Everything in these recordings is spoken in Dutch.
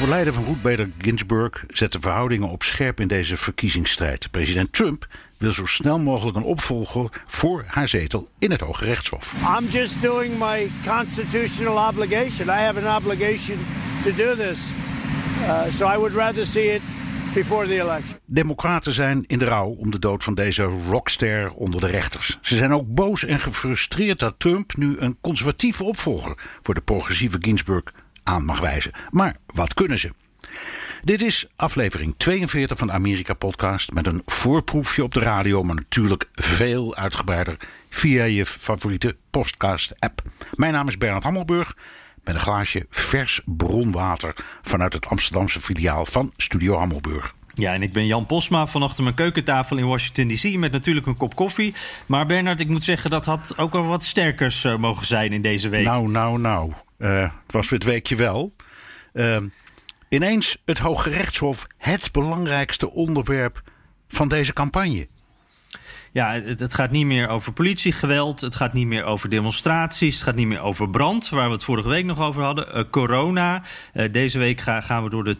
Overlijden van Ruth Bader Ginsburg zet de verhoudingen op scherp in deze verkiezingsstrijd. President Trump wil zo snel mogelijk een opvolger voor haar zetel in het Hoge Rechtshof. I'm just doing my constitutional obligation. I have an obligation to do this. Uh, so I would rather see it before the election. Democraten zijn in de rouw om de dood van deze rockster onder de rechters. Ze zijn ook boos en gefrustreerd dat Trump nu een conservatieve opvolger voor de progressieve Ginsburg aan mag wijzen. Maar wat kunnen ze? Dit is aflevering 42 van de Amerika Podcast met een voorproefje op de radio, maar natuurlijk veel uitgebreider via je favoriete podcast-app. Mijn naam is Bernard Hammelburg met een glaasje vers bronwater vanuit het Amsterdamse filiaal van Studio Hammelburg. Ja, en ik ben Jan Posma van achter mijn keukentafel in Washington DC met natuurlijk een kop koffie. Maar Bernard, ik moet zeggen dat had ook wel wat sterkers uh, mogen zijn in deze week. Nou, nou, nou. Uh, het was het weekje wel. Uh, ineens het Hoge Rechtshof het belangrijkste onderwerp van deze campagne. Ja, het, gaat niet meer over politiegeweld. Het gaat niet meer over demonstraties. Het gaat niet meer over brand, waar we het vorige week nog over hadden. Uh, corona. Uh, deze week ga, gaan we door de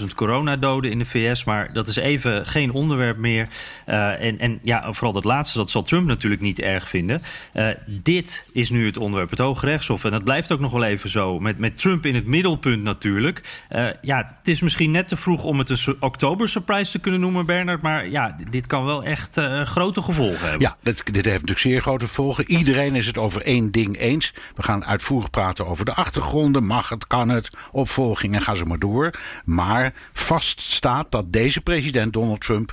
200.000 coronadoden in de VS. Maar dat is even geen onderwerp meer. Uh, en, en ja, vooral dat laatste, dat zal Trump natuurlijk niet erg vinden. dit is nu het onderwerp, het Hoge Rechtshof. En dat blijft ook nog wel even zo. Met, met Trump in het middelpunt natuurlijk. ja, het is misschien net te vroeg om het een oktober surprise te kunnen noemen, Bernard. Maar ja, dit kan wel echt groot grote gevolgen hebben. Ja, dit, dit heeft natuurlijk zeer grote gevolgen. Iedereen is het over één ding eens. We gaan uitvoerig praten over de achtergronden. Mag het, kan het, opvolging en ga zo maar door. Maar vast staat dat deze president Donald Trump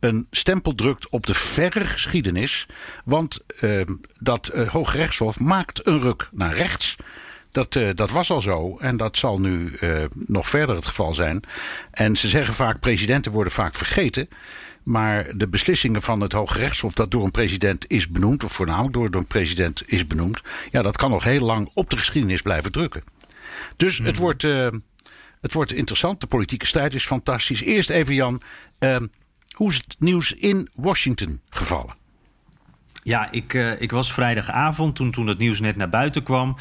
een stempel drukt op de verre geschiedenis. Want uh, dat uh, Hooggerechtshof maakt een ruk naar rechts. Dat, uh, dat was al zo en dat zal nu uh, nog verder het geval zijn. En ze zeggen vaak, presidenten worden vaak vergeten. Maar de beslissingen van het Hoge Rechtshof dat door een president is benoemd, of voornamelijk door een president is benoemd, ja, dat kan nog heel lang op de geschiedenis blijven drukken. Dus het, wordt, uh, het wordt interessant. De politieke strijd is fantastisch. Eerst even, Jan, uh, hoe is het nieuws in Washington gevallen? Ja, ik, uh, ik was vrijdagavond, toen, toen het nieuws net naar buiten kwam,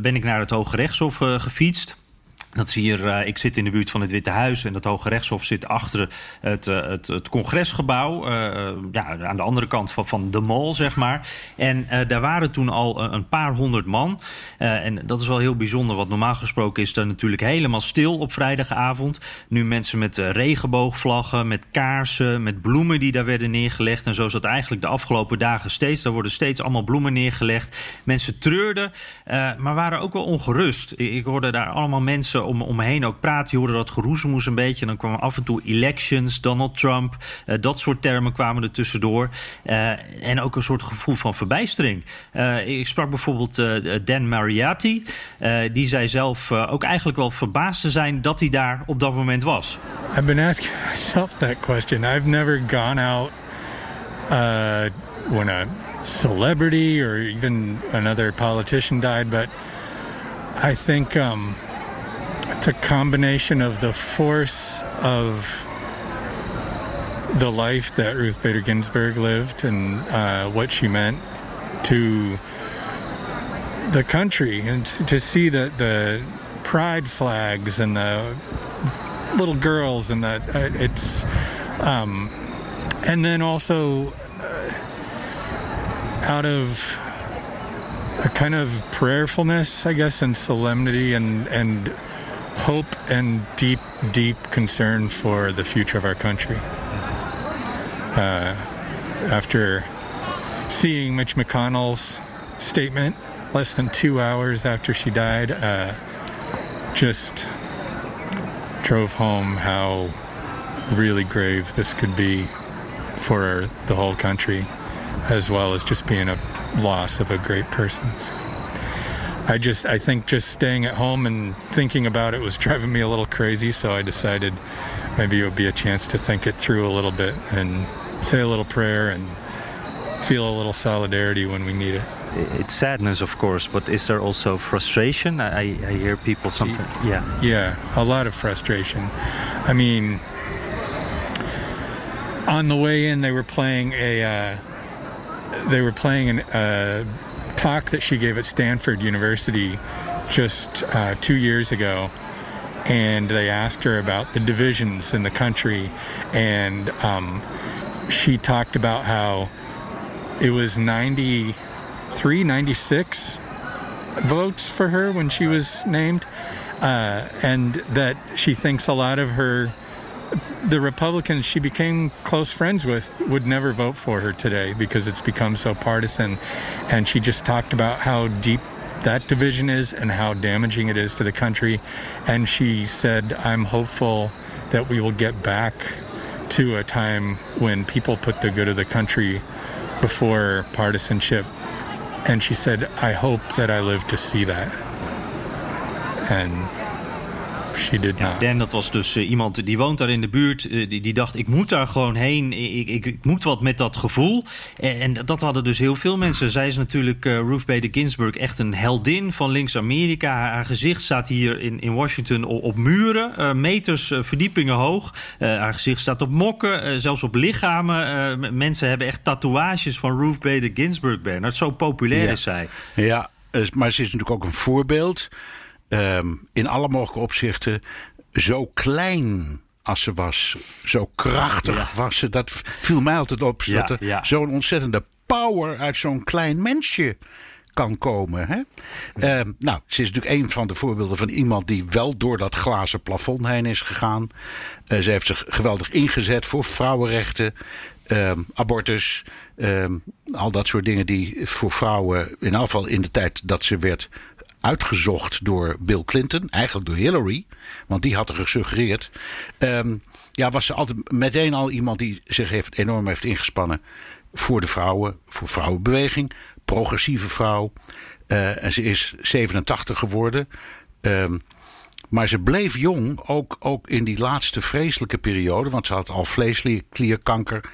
ben ik naar het Hoge Rechtshof gefietst. Dat zie hier, uh, ik zit in de buurt van het Witte Huis en het Hoge Rechtshof zit achter het, uh, het, het congresgebouw. Uh, ja, aan de andere kant van, van de mall, zeg maar. En daar waren toen al een paar honderd man. en dat is wel heel bijzonder, want normaal gesproken is er natuurlijk helemaal stil op vrijdagavond. Nu mensen met regenboogvlaggen, met kaarsen, met bloemen die daar werden neergelegd. En zo is dat eigenlijk de afgelopen dagen steeds. Daar worden steeds allemaal bloemen neergelegd. Mensen treurden, maar waren ook wel ongerust. Ik hoorde daar allemaal mensen om, om me heen ook praten. Je hoorde dat geroezemoes een beetje. Dan kwamen af en toe elections, Donald Trump. Uh, dat soort termen kwamen er tussendoor. Uh, en ook een soort gevoel van verbijstering. Uh, ik sprak bijvoorbeeld Dan Mariatti. die zei zelf ook eigenlijk wel verbaasd te zijn dat hij daar op dat moment was. I've been asking myself that question. I've never gone out when a celebrity or even another politician died, but I think um, it's a combination of the force of the life that Ruth Bader Ginsburg lived and uh, what she meant to the country, and to see the the pride flags and the little girls and that uh, it's um, and then also uh, out of a kind of prayerfulness, I guess, and solemnity and and hope and deep, deep concern for the future of our country. Uh, after seeing Mitch McConnell's statement less than two hours after she died, uh, just drove home how really grave this could be for the whole country, as well as just being a loss of a great person. So I just, I think just staying at home and thinking about it was driving me a little crazy. So I decided maybe it would be a chance to think it through a little bit and say a little prayer and feel a little solidarity when we need it. It's sadness, of course, but is there also frustration? I, I hear people sometimes. Yeah. Yeah, a lot of frustration. I mean, on the way in, they were playing a uh, they were playing a uh, talk that she gave at Stanford University just uh, two years ago, and they asked her about the divisions in the country, and um, she talked about how it was 93, 96 votes for her when she was named, uh, and that she thinks a lot of her the Republicans she became close friends with would never vote for her today because it's become so partisan. And she just talked about how deep that division is and how damaging it is to the country. And she said, I'm hopeful that we will get back to a time when people put the good of the country before partisanship. And she said, I hope that I live to see that. And she did not. Dan, dat was dus uh, iemand die woont daar in de buurt. Uh, die, die, dacht, ik moet daar gewoon heen. Ik, ik, ik moet wat met dat gevoel. En, en, dat hadden dus heel veel mensen. Zij is natuurlijk, uh, Ruth Bader Ginsburg, echt een heldin van links-Amerika. Haar, haar, gezicht staat hier in, in Washington op, op muren. meters, verdiepingen hoog. haar gezicht staat op mokken, zelfs op lichamen. mensen hebben echt tatoeages van Ruth Bader Ginsburg, Bernard. Zo populair ja. is zij. Ja, maar ze is natuurlijk ook een voorbeeld... Um, in alle mogelijke opzichten zo klein als ze was, zo krachtig ja. was ze. Dat viel mij altijd op. Ja, dat er ja. zo'n ontzettende power uit zo'n klein mensje kan komen. Hè? Ja. Um, nou, ze is natuurlijk een van de voorbeelden van iemand die wel door dat glazen plafond heen is gegaan. Uh, ze heeft zich geweldig ingezet voor vrouwenrechten, um, abortus. al dat soort dingen die voor vrouwen, in geval in de tijd dat ze werd uitgezocht door Bill Clinton, eigenlijk door Hillary, want die had er gesuggereerd. Um, ja, was ze altijd meteen al iemand die zich heeft, enorm heeft ingespannen voor de vrouwen, voor vrouwenbeweging, progressieve vrouw. Uh, en ze is 87 geworden. Um, maar ze bleef jong, ook, ook in die laatste vreselijke periode, want ze had al vleesklierkanker.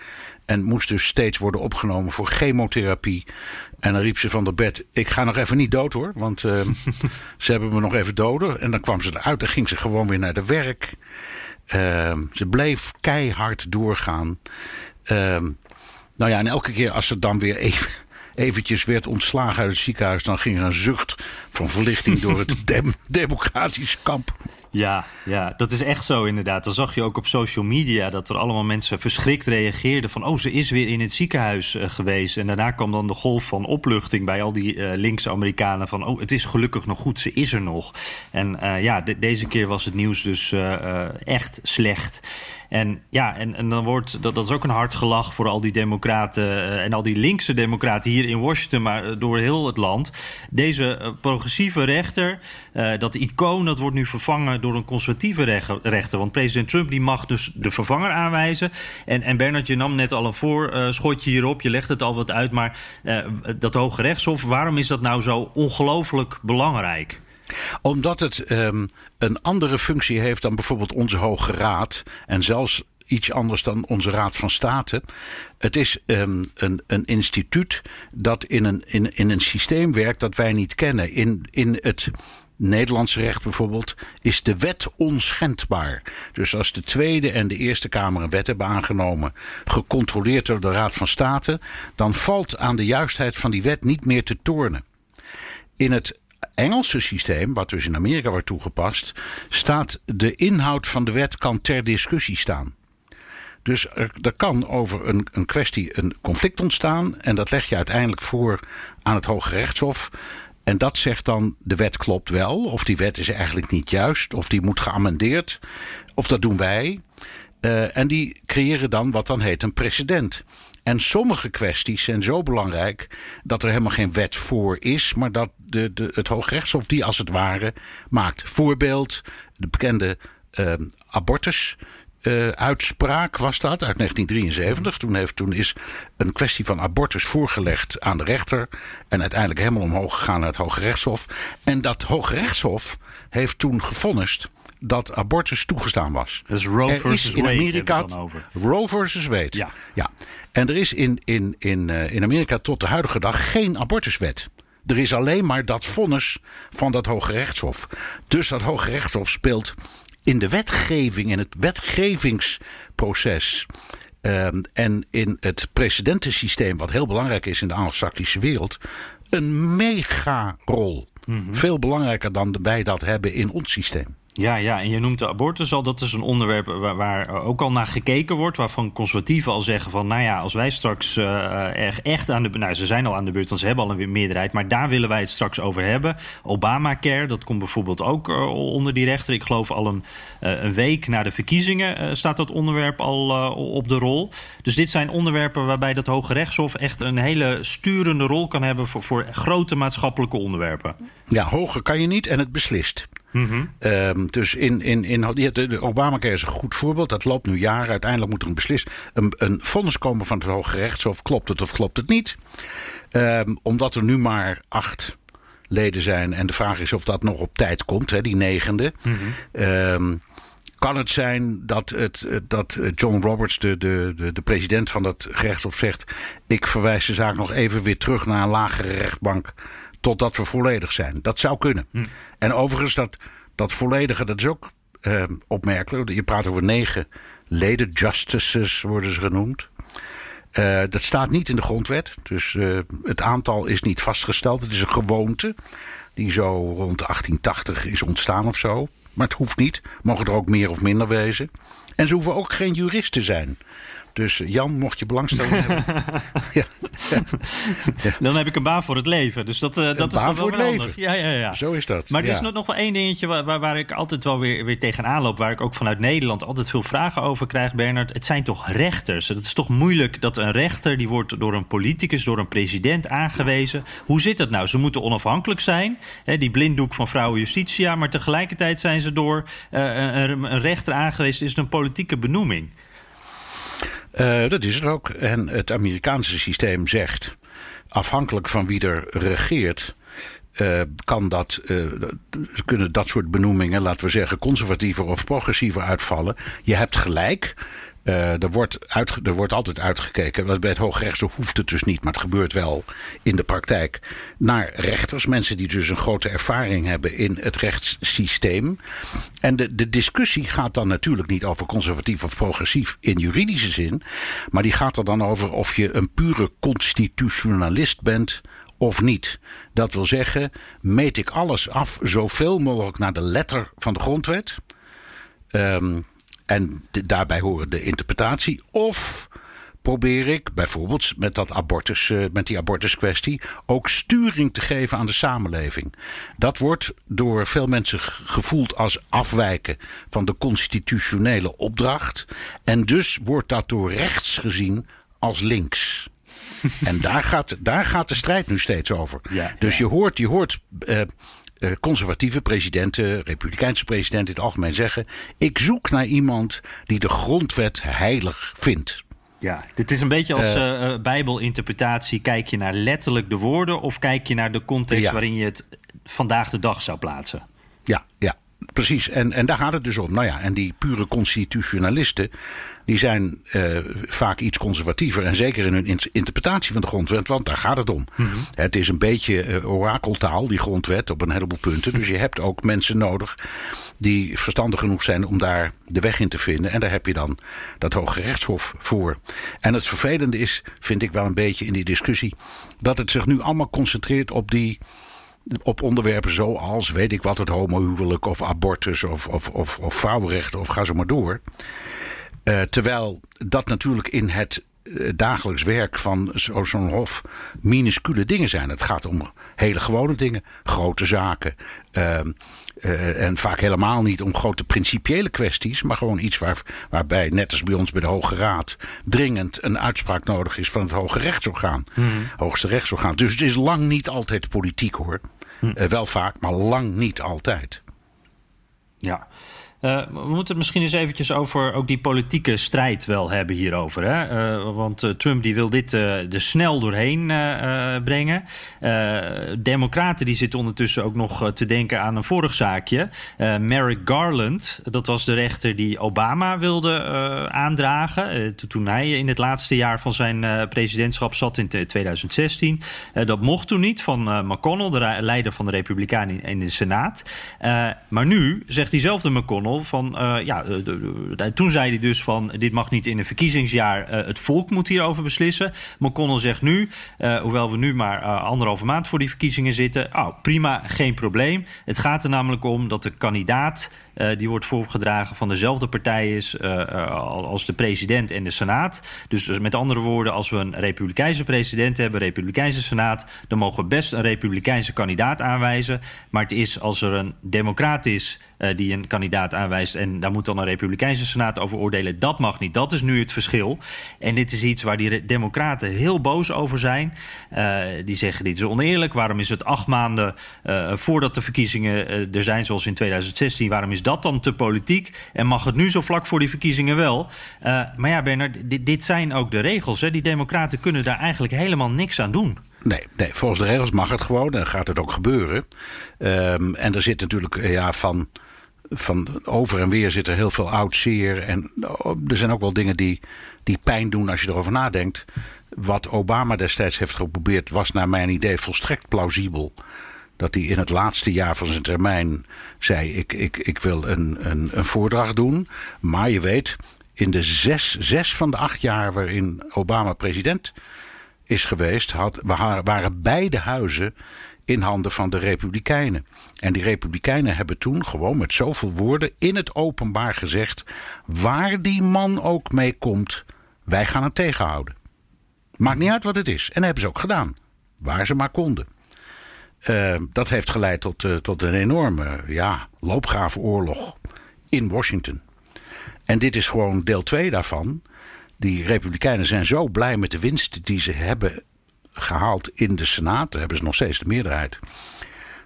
En moest dus steeds worden opgenomen voor chemotherapie. En dan riep ze van de bed: Ik ga nog even niet dood hoor, want uh, ze hebben me nog even doden. En dan kwam ze eruit en ging ze gewoon weer naar de werk. Uh, ze bleef keihard doorgaan. Uh, nou ja, en elke keer als ze dan weer even, eventjes werd ontslagen uit het ziekenhuis, dan ging er een zucht van verlichting door het dem democratisch kamp. Ja, ja, dat is echt zo inderdaad. Dan zag je ook op social media dat er allemaal mensen verschrikt reageerden van... oh, ze is weer in het ziekenhuis uh, geweest. En daarna kwam dan de golf van opluchting bij al die uh, linkse Amerikanen... van oh, het is gelukkig nog goed, ze is er nog. En uh, ja, de deze keer was het nieuws dus echt slecht. En ja, en, en dan wordt dat, dat is ook een hard gelach voor al die democraten uh, en al die linkse democraten hier in Washington, maar uh, door heel het land. Deze uh, progressieve rechter, dat icoon, dat wordt nu vervangen door een conservatieve rechter. Want president Trump die mag dus de vervanger aanwijzen. En, en Bernard, je nam net al een voorschotje hierop, je legt het al wat uit, maar dat Hoge Rechtshof, waarom is dat nou zo ongelooflijk belangrijk? Omdat het um, een andere functie heeft dan bijvoorbeeld onze Hoge Raad. En zelfs iets anders dan onze Raad van State. Het is um, een, een instituut dat in een, in, in een systeem werkt dat wij niet kennen. In, in het Nederlandse recht bijvoorbeeld is de wet onschendbaar. Dus als de Tweede en de Eerste Kamer een wet hebben aangenomen, gecontroleerd door de Raad van State, dan valt aan de juistheid van die wet niet meer te tornen. In het Engelse systeem, wat dus in Amerika wordt toegepast, staat de inhoud van de wet kan ter discussie staan. Dus er, kan over een, een kwestie een conflict ontstaan en dat leg je uiteindelijk voor aan het Hoge Rechtshof. En dat zegt dan de wet klopt wel, of die wet is eigenlijk niet juist, of die moet geamendeerd, of dat doen wij. Uh, en die creëren dan wat dan heet een precedent. En sommige kwesties zijn zo belangrijk dat er helemaal geen wet voor is, maar dat de, de, het Hoogrechtshof die als het ware maakt. Voorbeeld, de bekende uh, abortus. eh, uitspraak was dat, uit 1973. Toen, heeft, toen is een kwestie van abortus voorgelegd aan de rechter. En uiteindelijk helemaal omhoog gegaan naar het Hoge Rechtshof. En dat Hoge Rechtshof heeft toen gevonnist dat abortus toegestaan was. Dus Roe Er versus is in Amerika over. Roe versus Wade. Ja. ja. En er is in, in, in, eh, in Amerika tot de huidige dag geen abortuswet. Er is alleen maar dat vonnis van dat Hoge Rechtshof. Dus dat Hoge Rechtshof speelt in de wetgeving, in het wetgevingsproces. ehm, en in het precedentensysteem, wat heel belangrijk is in de Anglo-Saxische wereld, een mega rol. Mhm. Veel belangrijker dan wij dat hebben in ons systeem. Ja, ja, en je noemt de abortus al. Dat is een onderwerp waar, ook al naar gekeken wordt. Waarvan conservatieven al zeggen van... nou ja, als wij straks eh, echt, echt aan de... nou, ze zijn al aan de beurt, want ze hebben al een meerderheid... maar daar willen wij het straks over hebben. Obamacare, dat komt bijvoorbeeld ook eh, onder die rechter. Ik geloof al een, eh, een week na de verkiezingen... eh, staat dat onderwerp al eh, op de rol. Dus dit zijn onderwerpen waarbij dat Hoge Rechtshof... echt een hele sturende rol kan hebben... voor, voor grote maatschappelijke onderwerpen. Ja, hoger kan je niet en het beslist. Mhm. Ehm, dus in, in, in, de, de Obamacare is een goed voorbeeld. Dat loopt nu jaren. Uiteindelijk moet er een beslist een, een vonnis komen van het Hoge Rechtshof. Klopt het of klopt het niet? Ehm, omdat er nu maar acht leden zijn. En de vraag is of dat nog op tijd komt, hè, die negende. Ehm, kan het zijn dat, het, dat John Roberts, de, de, de, de president van dat gerechtshof, zegt: Ik verwijs de zaak nog even weer terug naar een lagere rechtbank. Totdat we volledig zijn. Dat zou kunnen. En overigens, dat, dat volledige, dat is ook eh, opmerkelijk. Je praat over negen leden, justices worden ze genoemd. Eh, dat staat niet in de grondwet. Dus eh, het aantal is niet vastgesteld. Het is een gewoonte die zo rond 1880 is ontstaan of zo. Maar het hoeft niet. Mogen er ook meer of minder wezen. En ze hoeven ook geen jurist te zijn. Dus eh, Jan, mocht je belangstelling hebben. ja, Dan heb ik een baan voor het leven. Dus dat, eh, dat is baan wel voor het leven. Ja, ja, ja. Zo is dat. Maar er is nog wel één dingetje waar, waar, waar ik altijd wel weer, weer tegenaan loop. Waar ik ook vanuit Nederland altijd veel vragen over krijg, Bernard. Het zijn toch rechters? Het is toch moeilijk dat een rechter, die wordt door een politicus, door een president aangewezen. Hoe zit dat nou? Ze moeten onafhankelijk zijn. Hè, die blinddoek van vrouwen justitia. Maar tegelijkertijd zijn ze door eh, een, een rechter aangewezen. Is het een politieke benoeming? Eh, dat is het ook. En het Amerikaanse systeem zegt, afhankelijk van wie er regeert, eh, kan dat, eh, kunnen dat soort benoemingen, laten we zeggen, conservatiever of progressiever uitvallen. Je hebt gelijk. Eh, er, wordt er wordt altijd uitgekeken. Bij het Hooggerechtshof hoeft het dus niet, maar het gebeurt wel in de praktijk. Naar rechters, mensen die dus een grote ervaring hebben in het rechtssysteem. En de, de discussie gaat dan natuurlijk niet over conservatief of progressief in juridische zin. Maar die gaat er dan over of je een pure constitutionalist bent of niet. Dat wil zeggen, meet ik alles af zoveel mogelijk naar de letter van de grondwet. Ehm, en de- daarbij horen de interpretatie. Of probeer ik bijvoorbeeld met, dat abortus, eh, met die abortuskwestie ook sturing te geven aan de samenleving. Dat wordt door veel mensen gevoeld als afwijken van de constitutionele opdracht. En dus wordt dat door rechts gezien als links. En daar gaat, daar gaat de strijd nu steeds over. Ja, dus ja. je hoort, je hoort eh, conservatieve presidenten, republikeinse presidenten in het algemeen zeggen: Ik zoek naar iemand die de grondwet heilig vindt. Ja, dit is een beetje als eh, eh, bijbelinterpretatie. Kijk je naar letterlijk de woorden... of kijk je naar de context Ja. waarin je het vandaag de dag zou plaatsen? Ja, ja, precies. En, en daar gaat het dus om. Nou ja, en die pure constitutionalisten. die zijn eh, vaak iets conservatiever. en zeker in hun in- interpretatie van de grondwet, want daar gaat het om. Het is een beetje eh, orakeltaal, die grondwet, op een heleboel punten. Dus je hebt ook mensen nodig die verstandig genoeg zijn om daar de weg in te vinden. En daar heb je dan dat Hoge Rechtshof voor. En het vervelende is, vind ik wel een beetje in die discussie, dat het zich nu allemaal concentreert op die op onderwerpen zoals, weet ik wat, het homohuwelijk of abortus of, of, of, of vrouwenrechten of ga zo maar door. Eh, terwijl dat natuurlijk in het eh, dagelijks werk van zo- zo'n hof minuscule dingen zijn. Het gaat om hele gewone dingen, grote zaken. ehm, eh, en vaak helemaal niet om grote principiële kwesties, maar gewoon iets waar, waarbij, net als bij ons bij de Hoge Raad, dringend een uitspraak nodig is van het Hoge Rechtsorgaan. Hoogste Rechtsorgaan. Dus het is lang niet altijd politiek hoor. Eh, wel vaak, maar lang niet altijd. Ja. Uh, we moeten het misschien eens eventjes over ook die politieke strijd wel hebben hierover. Hè? Uh, want uh, Trump die wil dit er snel doorheen brengen. Democraten die zitten ondertussen ook nog te denken aan een vorig zaakje. Merrick Garland, dat was de rechter die Obama wilde aandragen. toen hij in het laatste jaar van zijn presidentschap zat in 2016. dat mocht toen niet van McConnell, de leider van de Republikeinen in de Senaat. maar nu zegt diezelfde McConnell van, uh, ja, toen zei hij dus van, dit mag niet in een verkiezingsjaar, uh, het volk moet hierover beslissen. McConnell zegt nu, hoewel we nu maar anderhalve maand voor die verkiezingen zitten, oh, prima, geen probleem. Het gaat er namelijk om dat de kandidaat uh, die wordt voorgedragen van dezelfde partij is uh, als de president en de senaat. Dus, dus, met andere woorden, als we een republikeinse president hebben, een republikeinse senaat, dan mogen we best een republikeinse kandidaat aanwijzen. Maar het is als er een democraat is die een kandidaat aanwijst en daar moet dan een republikeinse senaat over oordelen, dat mag niet. Dat is nu het verschil. En dit is iets waar die democraten heel boos over zijn. die zeggen dit is oneerlijk. Waarom is het acht maanden voordat de verkiezingen er zijn, zoals in 2016, waarom is dat dan te politiek? En mag het nu zo vlak voor die verkiezingen wel? Uh, maar ja, Bernard, dit, zijn ook de regels. Hè? Die democraten kunnen daar eigenlijk helemaal niks aan doen. Nee, nee, volgens de regels mag het gewoon en gaat het ook gebeuren. Um, en er zit natuurlijk eh, ja, van, van over en weer zit er heel veel oud zeer. En oh, er zijn ook wel dingen die, die pijn doen als je erover nadenkt. Wat Obama destijds heeft geprobeerd was naar mijn idee volstrekt plausibel dat hij in het laatste jaar van zijn termijn zei: Ik, ik, ik wil een, een, een voordracht doen. Maar je weet, in de zes, zes van de acht jaar waarin Obama president is geweest, had, waren beide huizen in handen van de Republikeinen. En die Republikeinen hebben toen gewoon met zoveel woorden in het openbaar gezegd: waar die man ook mee komt, wij gaan het tegenhouden. Maakt niet uit wat het is. En dat hebben ze ook gedaan. Waar ze maar konden. Uh, dat heeft geleid tot, uh, tot een enorme ja, loopgravenoorlog in Washington. En dit is gewoon deel 2 daarvan. Die Republikeinen zijn zo blij met de winst die ze hebben gehaald in de Senaat. Daar hebben ze nog steeds de meerderheid.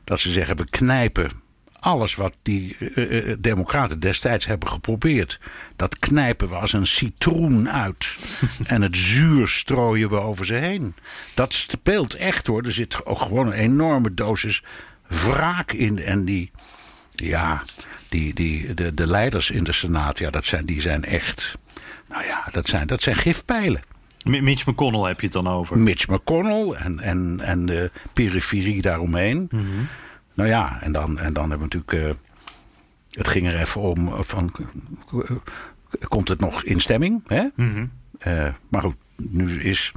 Dat ze zeggen: we knijpen alles wat die uh, democraten destijds hebben geprobeerd, dat knijpen we als een citroen uit. en het zuur strooien we over ze heen. Dat speelt echt hoor. Er zit ook gewoon een enorme dosis wraak in. En die, ja, die, die, de, de leiders in de Senaat, ja, dat zijn, die zijn echt. Nou ja, dat zijn, dat zijn gifpijlen. Mitch McConnell heb je het dan over? Mitch McConnell en, en, en de periferie daaromheen. Mm nou ja, en dan, en dan hebben we natuurlijk. Uh, het ging er even om eh, van. Uh, komt het nog in stemming? Hè? Mm -hmm. uh, maar goed, nu is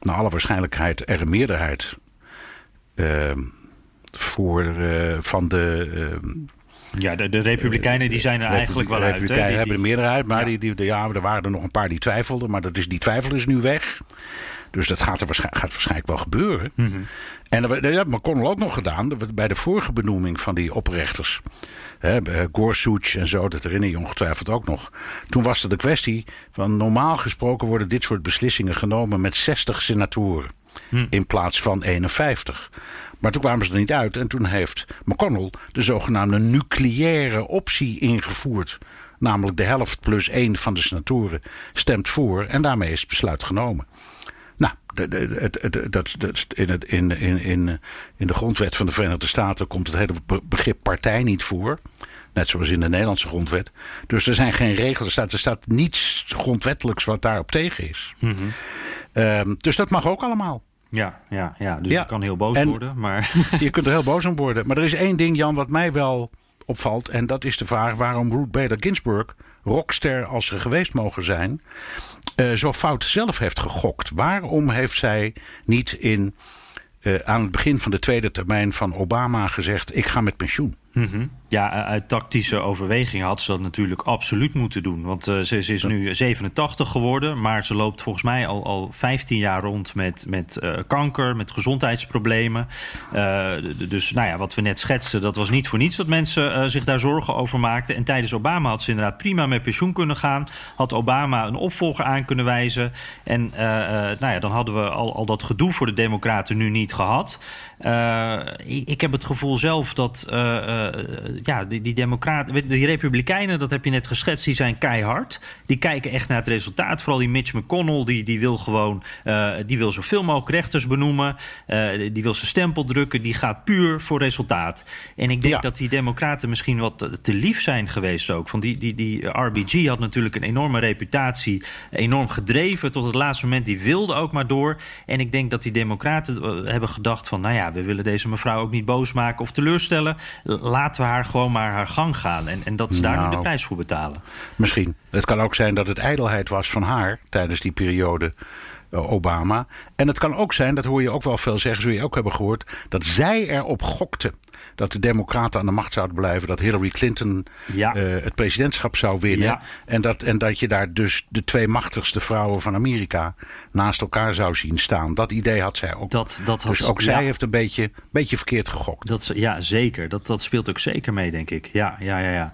naar alle waarschijnlijkheid er een meerderheid ehm, voor van de. ja, de, de Republikeinen die zijn er eigenlijk wel uit. De Republikeinen hebben de meerderheid, maar Die, die, ja, er waren er nog een paar die twijfelden. Maar dat is, die twijfel is nu weg. Dus dat gaat, er waarschijnlijk, gaat waarschijnlijk wel gebeuren. Mm -hmm. En dat McConnell ook nog gedaan bij de vorige benoeming van die oprechters. Hè, Gorsuch en zo, dat herinner je ongetwijfeld ook nog. Toen was er de kwestie van normaal gesproken worden dit soort beslissingen genomen met 60 senatoren. Hm. In plaats van 51. Maar toen kwamen ze er niet uit en toen heeft McConnell de zogenaamde nucleaire optie ingevoerd. Namelijk de helft plus één van de senatoren stemt voor en daarmee is het besluit genomen. Nou, dat, in, het, in, in, in, in de grondwet van de Verenigde Staten komt het hele begrip partij niet voor. Net zoals in de Nederlandse grondwet. Dus er zijn geen regels. Er staat, er staat niets grondwettelijks wat daarop tegen is. Mm -hmm. dus dat mag ook allemaal. Ja, ja, ja. dus ja. je kan heel boos worden. Maar... Je kunt er heel boos om worden. Maar er is één ding, Jan, wat mij wel opvalt. En dat is de vraag waarom Ruth Bader Ginsburg, rockster als ze geweest mogen zijn, uh, zo fout zelf heeft gegokt. Waarom heeft zij niet in, uh, aan het begin van de tweede termijn van Obama gezegd: ik ga met pensioen? Mm. Ja, uit tactische overwegingen had ze dat natuurlijk absoluut moeten doen. Want uh, ze, ze, is nu 87 geworden, maar ze loopt volgens mij al, al 15 jaar rond met, met uh, kanker, met gezondheidsproblemen. Uh, dus nou ja, wat we net schetsten, dat was niet voor niets dat mensen zich daar zorgen over maakten. En tijdens Obama had ze inderdaad prima met pensioen kunnen gaan. Had Obama een opvolger aan kunnen wijzen. En nou ja, dan hadden we al, al dat gedoe voor de Democraten nu niet gehad. ik heb het gevoel zelf dat ja, die, die democraten, die republikeinen, dat heb je net geschetst, die zijn keihard. Die kijken echt naar het resultaat. Vooral die Mitch McConnell, die, die wil gewoon, uh, die wil zoveel mogelijk rechters benoemen. Uh, die wil zijn stempel drukken. Die gaat puur voor resultaat. En ik denk Ja. dat die democraten misschien wat te, te lief zijn geweest ook. Van die, die, die RBG had natuurlijk een enorme reputatie. Enorm gedreven tot het laatste moment. Die wilde ook maar door. En ik denk dat die democraten eh, hebben gedacht van... nou ja, we willen deze mevrouw ook niet boos maken of teleurstellen. Laten we haar gewoon maar haar gang gaan. En, en dat ze daar nu Nou. de prijs voor betalen. Misschien. Het kan ook zijn dat het ijdelheid was van haar tijdens die periode eh, Obama. En het kan ook zijn, dat hoor je ook wel veel zeggen, zul je ook hebben gehoord, dat zij erop gokte dat de Democraten aan de macht zouden blijven, dat Hillary Clinton Ja. eh, het presidentschap zou winnen. Ja. En, dat, en dat je daar dus de twee machtigste vrouwen van Amerika naast elkaar zou zien staan. Dat idee had zij ook. Dat, dat had, dus ook ja. zij heeft een beetje, beetje verkeerd gegokt. Dat, ja, zeker. Dat, dat speelt ook zeker mee, denk ik. Ja, ja, ja. ja.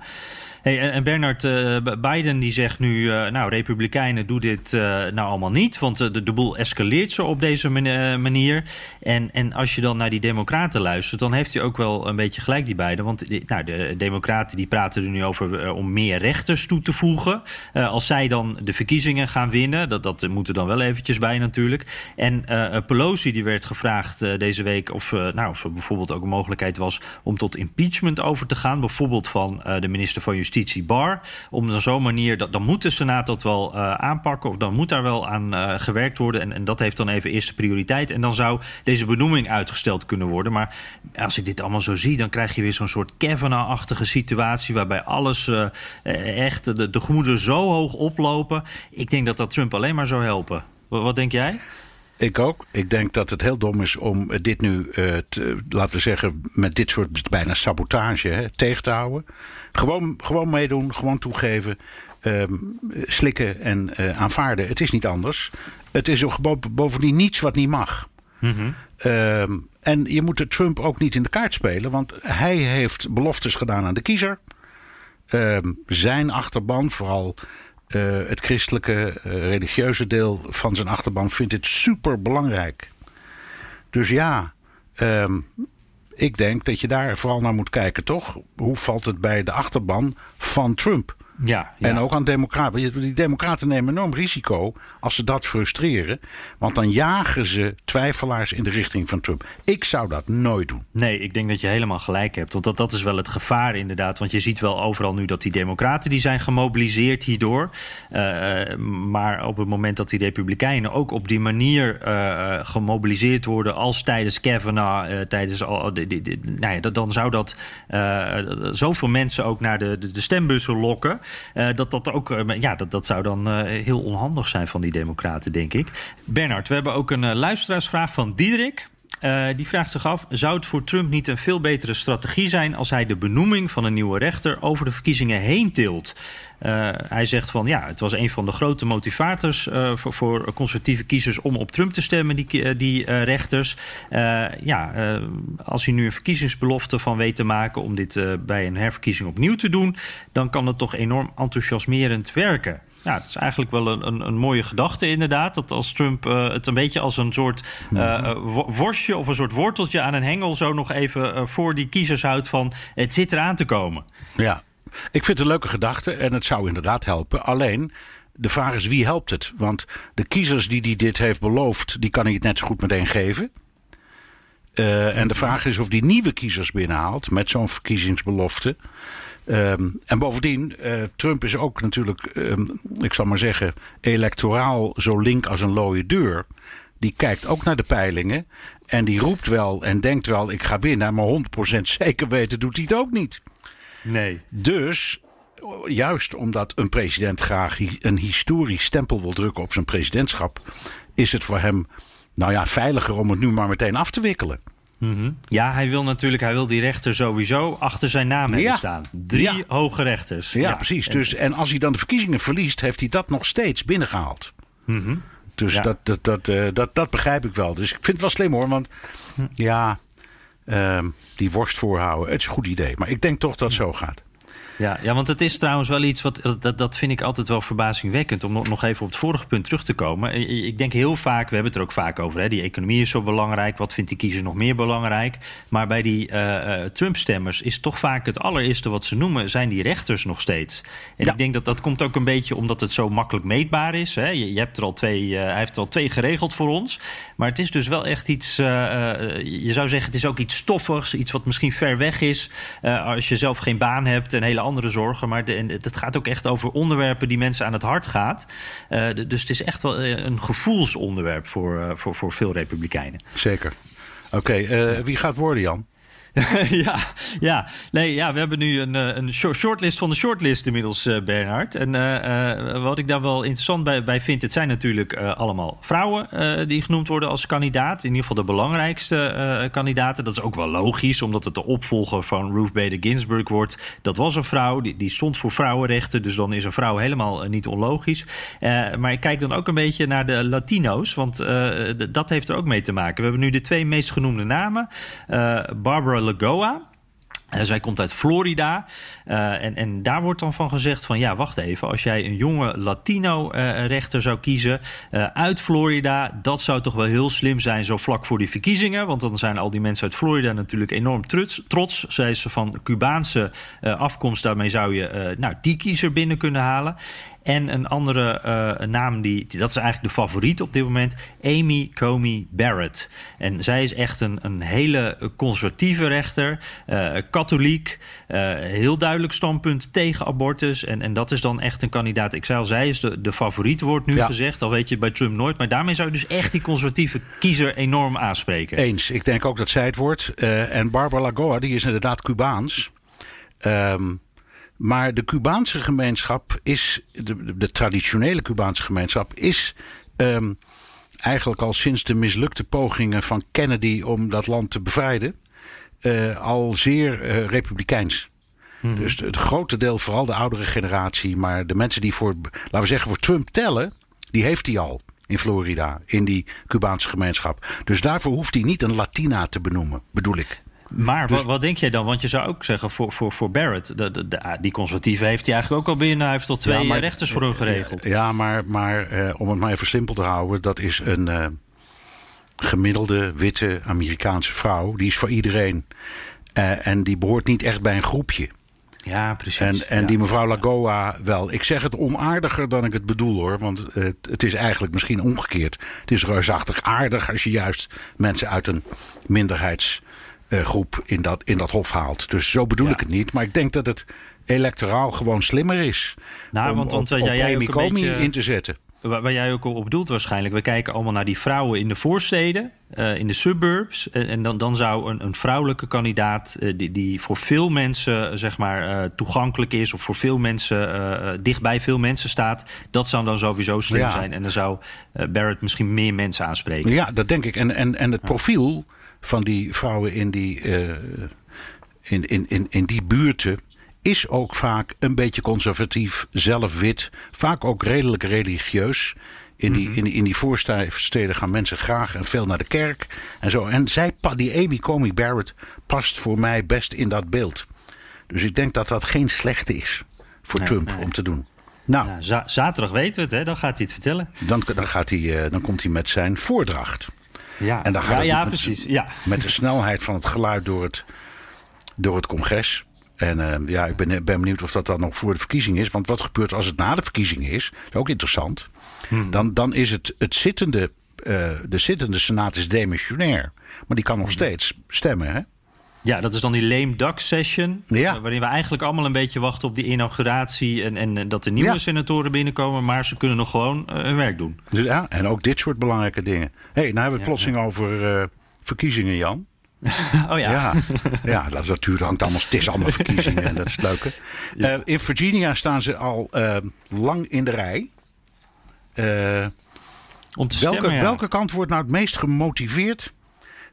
Hey, en- Bernard, eh, Biden die zegt nu... eh, nou, republikeinen doen dit eh, nou allemaal niet... want de, de boel escaleert zo op deze man- manier. En, en als je dan naar die democraten luistert... dan heeft hij ook wel een beetje gelijk, die beiden. Want nou, de democraten die praten er nu over... om meer rechters toe te voegen. Als zij dan de verkiezingen gaan winnen... dat, dat moet er dan wel eventjes bij natuurlijk. En Pelosi die werd gevraagd deze week... Of, nou, of er bijvoorbeeld ook een mogelijkheid was... om tot impeachment over te gaan. Bijvoorbeeld van de minister van Justitie Barr. Om op zo'n manier... Dat, dan moet de Senaat dat wel eh, aanpakken... of dan moet daar wel aan eh, gewerkt worden. En, en dat heeft dan even eerste prioriteit. En dan zou deze benoeming uitgesteld kunnen worden. Maar als ik dit allemaal zo zie... dan krijg je weer zo'n soort Kavanaugh-achtige situatie... waarbij alles eh, echt de, de gemoederen zo hoog oplopen. Ik denk dat dat Trump alleen maar zou helpen. Wat, denk jij? Ik ook. Ik denk dat het heel dom is om dit nu, te, laten we zeggen, met dit soort bijna sabotage hè, tegen te houden. Gewoon, gewoon meedoen, gewoon toegeven, ehm, slikken en eh, aanvaarden. Het is niet anders. Het is bovendien niets wat niet mag. Ehm, en je moet de Trump ook niet in de kaart spelen, want hij heeft beloftes gedaan aan de kiezer. Ehm, zijn achterban, vooral eh, het christelijke, eh, religieuze deel van zijn achterban, vindt dit super belangrijk. Dus ja, ik denk dat je daar vooral naar moet kijken, toch? Hoe valt het bij de achterban van Trump? Ja, En ook aan democraten. Die democraten nemen enorm risico als ze dat frustreren. Want dan jagen ze twijfelaars in de richting van Trump. Ik zou dat nooit doen. Nee, ik denk dat je helemaal gelijk hebt. Want dat, dat is wel het gevaar inderdaad. Want je ziet wel overal nu dat die democraten die zijn gemobiliseerd hierdoor. Uh, maar op het moment dat die republikeinen ook op die manier uh, gemobiliseerd worden... als tijdens Kavanaugh, uh, tijdens al... Nou ja, dan zou dat zoveel mensen ook naar de, de, de stembussen lokken... Uh, dat dat ook, uh, ja, dat, dat zou dan uh, heel onhandig zijn van die democraten, denk ik. Bernard, we hebben ook een luisteraarsvraag van Diederik. Die vraagt zich af: zou het voor Trump niet een veel betere strategie zijn als hij de benoeming van een nieuwe rechter over de verkiezingen heen tilt? Uh, hij zegt van ja, het was een van de grote motivators uh, voor, voor, conservatieve kiezers om op Trump te stemmen, die, die uh, rechters. ja, als hij nu een verkiezingsbelofte van weet te maken om dit bij een herverkiezing opnieuw te doen, dan kan het toch enorm enthousiasmerend werken. Ja, het is eigenlijk wel een, een, een, mooie gedachte inderdaad. Dat als Trump uh, het een beetje als een soort uh, worstje of een soort worteltje aan een hengel... zo nog even uh, voor die kiezers houdt van het zit eraan te komen. Ja, ik vind het een leuke gedachte en het zou inderdaad helpen. Alleen, de vraag is wie helpt het? Want de kiezers die hij dit heeft beloofd... die kan hij het net zo goed meteen geven. Uh, en de vraag is of die nieuwe kiezers binnenhaalt met zo'n verkiezingsbelofte. Um, en bovendien, uh, Trump is ook natuurlijk, um, ik zal maar zeggen, electoraal zo link als een looie deur. Die kijkt ook naar de peilingen en die roept wel en denkt wel, ik ga winnen, maar 100% zeker weten doet hij het ook niet. Nee. Dus, juist omdat een president graag een historisch stempel wil drukken op zijn presidentschap, is het voor hem, nou ja, veiliger om het nu maar meteen af te wikkelen. Mm -hmm. Ja, hij wil natuurlijk, hij wil die rechter sowieso achter zijn naam hebben ja. staan. Drie ja. hoge rechters. Ja, ja. precies. Dus, en als hij dan de verkiezingen verliest, heeft hij dat nog steeds binnengehaald. Mm -hmm. Dus ja. dat, dat, dat, uh, dat, dat begrijp ik wel. Dus ik vind het wel slim hoor, want hm. ja, uh, die worst voorhouden, het is een goed idee. Maar ik denk toch dat het zo gaat. Ja, ja, want het is trouwens wel iets wat. Dat, dat vind ik altijd wel verbazingwekkend. Om nog even op het vorige punt terug te komen. Ik denk heel vaak, we hebben het er ook vaak over. Hè, die economie is zo belangrijk. Wat vindt die kiezer nog meer belangrijk? Maar bij die uh, Trump-stemmers is toch vaak het allereerste wat ze noemen. zijn die rechters nog steeds. En ik denk dat dat komt ook een beetje omdat het zo makkelijk meetbaar is. Hè. Je, je, hebt er al twee, uh, hij heeft er al twee geregeld voor ons. Maar het is dus wel echt iets. je zou zeggen, het is ook iets stoffigs. Iets wat misschien ver weg is. als je zelf geen baan hebt en hele andere zorgen. Maar het gaat ook echt over onderwerpen die mensen aan het hart gaat. Uh, dus het is echt wel eh, een gevoelsonderwerp voor, uh, voor, voor veel Republikeinen. Zeker. Oké, wie gaat worden, Jan? ja, ja. Nee, ja, we hebben nu een, eh, een shortlist van de shortlist inmiddels, uh, Bernhard. En uh, wat ik daar wel interessant bij, bij vind, het zijn natuurlijk allemaal vrouwen die genoemd worden als kandidaat. In ieder geval de belangrijkste kandidaten. Dat is ook wel logisch, omdat het de opvolger van Ruth Bader Ginsburg wordt. Dat was een vrouw, die, die stond voor vrouwenrechten. Dus dan is een vrouw helemaal niet onlogisch. maar ik kijk dan ook een beetje naar de Latino's, want dat heeft er ook mee te maken. We hebben nu de twee meest genoemde namen. Barbara Lagoa. Uh, zij komt uit Florida. Uh, en, en daar wordt dan van gezegd van ja, wacht even. Als jij een jonge Latino-rechter uh, zou kiezen uit Florida... dat zou toch wel heel slim zijn zo vlak voor die verkiezingen. Want dan zijn al die mensen uit Florida natuurlijk enorm trots. trots. Zij is van Cubaanse afkomst. Daarmee zou je nou, die kiezer binnen kunnen halen. En een andere uh, naam, die, dat is eigenlijk de favoriet op dit moment, Amy Comey Barrett. En zij is echt een, een hele conservatieve rechter, uh, katholiek, uh, heel duidelijk standpunt tegen abortus. En, en dat is dan echt een kandidaat. Ik zei al, zij is de, de favoriet, wordt nu gezegd. Al weet je bij Trump nooit. Maar daarmee zou je dus echt die conservatieve kiezer enorm aanspreken. Eens. Ik denk ook dat zij het wordt. en Barbara Lagoa, die is inderdaad Cubaans. Um, maar de Cubaanse gemeenschap is, de, de traditionele Cubaanse gemeenschap is um, eigenlijk al sinds de mislukte pogingen van Kennedy om dat land te bevrijden, uh, al zeer uh, republikeins. Mm -hmm. Dus het grote deel, vooral de oudere generatie, maar de mensen die voor, laten we zeggen, voor Trump tellen, die heeft hij al in Florida, in die Cubaanse gemeenschap. Dus daarvoor hoeft hij niet een Latina te benoemen, bedoel ik. Maar dus, wat, wat, denk jij dan? Want je zou ook zeggen voor, voor, voor Barrett, de, de, de, die conservatieve heeft hij eigenlijk ook al binnen. Hij heeft al twee ja, maar, rechters voor hem geregeld. Ja, maar, maar eh, om het maar even simpel te houden, dat is een uh, gemiddelde witte Amerikaanse vrouw. Die is voor iedereen. Uh, en die behoort niet echt bij een groepje. Ja, precies. En, en ja. die mevrouw Lagoa wel. Ik zeg het onaardiger dan ik het bedoel hoor. Want het, het is eigenlijk misschien omgekeerd. Het is reusachtig aardig als je juist mensen uit een minderheids groep in dat, in dat hof haalt. Dus zo bedoel ja. ik het niet. Maar ik denk dat het electoraal gewoon slimmer is. Nou, om, want, want op, jij, ook Comey beetje, in te zetten. Waar, waar, jij ook op bedoelt waarschijnlijk. We kijken allemaal naar die vrouwen in de voorsteden, uh, in de suburbs. En, en, dan, dan zou een, een vrouwelijke kandidaat uh, die, die voor veel mensen zeg maar, uh, toegankelijk is... of voor veel mensen, dichtbij veel mensen staat... dat zou dan sowieso slim Ja. zijn. En dan zou Barrett misschien meer mensen aanspreken. Ja, dat denk ik. En, en, en het profiel van die vrouwen in die, uh, in, in, in, in die buurten is ook vaak een beetje conservatief, zelf wit, vaak ook redelijk religieus. In die, in, die, in die voorsteden gaan mensen graag en veel naar de kerk en zo. En zij, die Amy Comey Barrett past voor mij best in dat beeld. Dus ik denk dat dat geen slechte is voor Nee, Trump nee. om te doen. Nou, zaterdag weten we het, hè? dan gaat hij het vertellen. dan, dan, gaat hij, uh, dan komt hij met zijn voordracht. Ja, En dan gaat ja, precies. Ja. met de snelheid van het geluid door het, door het congres. En uh, ja, ik ben, ben benieuwd of dat dan nog voor de verkiezing is. Want wat gebeurt als het na de verkiezing is? Is ook interessant. Hmm. Dan, dan is het, het zittende, uh, de zittende senaat is demissionair. Maar die kan Hmm. nog steeds stemmen, hè? Ja, dat is dan die lame duck session. Ja. eh, waarin we eigenlijk allemaal een beetje wachten op die inauguratie. En, en dat de nieuwe Ja. senatoren binnenkomen. Maar ze kunnen nog gewoon eh, hun werk doen. Dus, ja, en ook dit soort belangrijke dingen. Hé, hey, nou hebben we het plotseling over uh, verkiezingen, Jan. Oh ja. Ja, ja dat natuurlijk hangt allemaal. Het is allemaal verkiezingen en dat is het leuke. Uh, in Virginia staan ze al lang in de rij. Om te welke, stemmen, welke kant wordt nou het meest gemotiveerd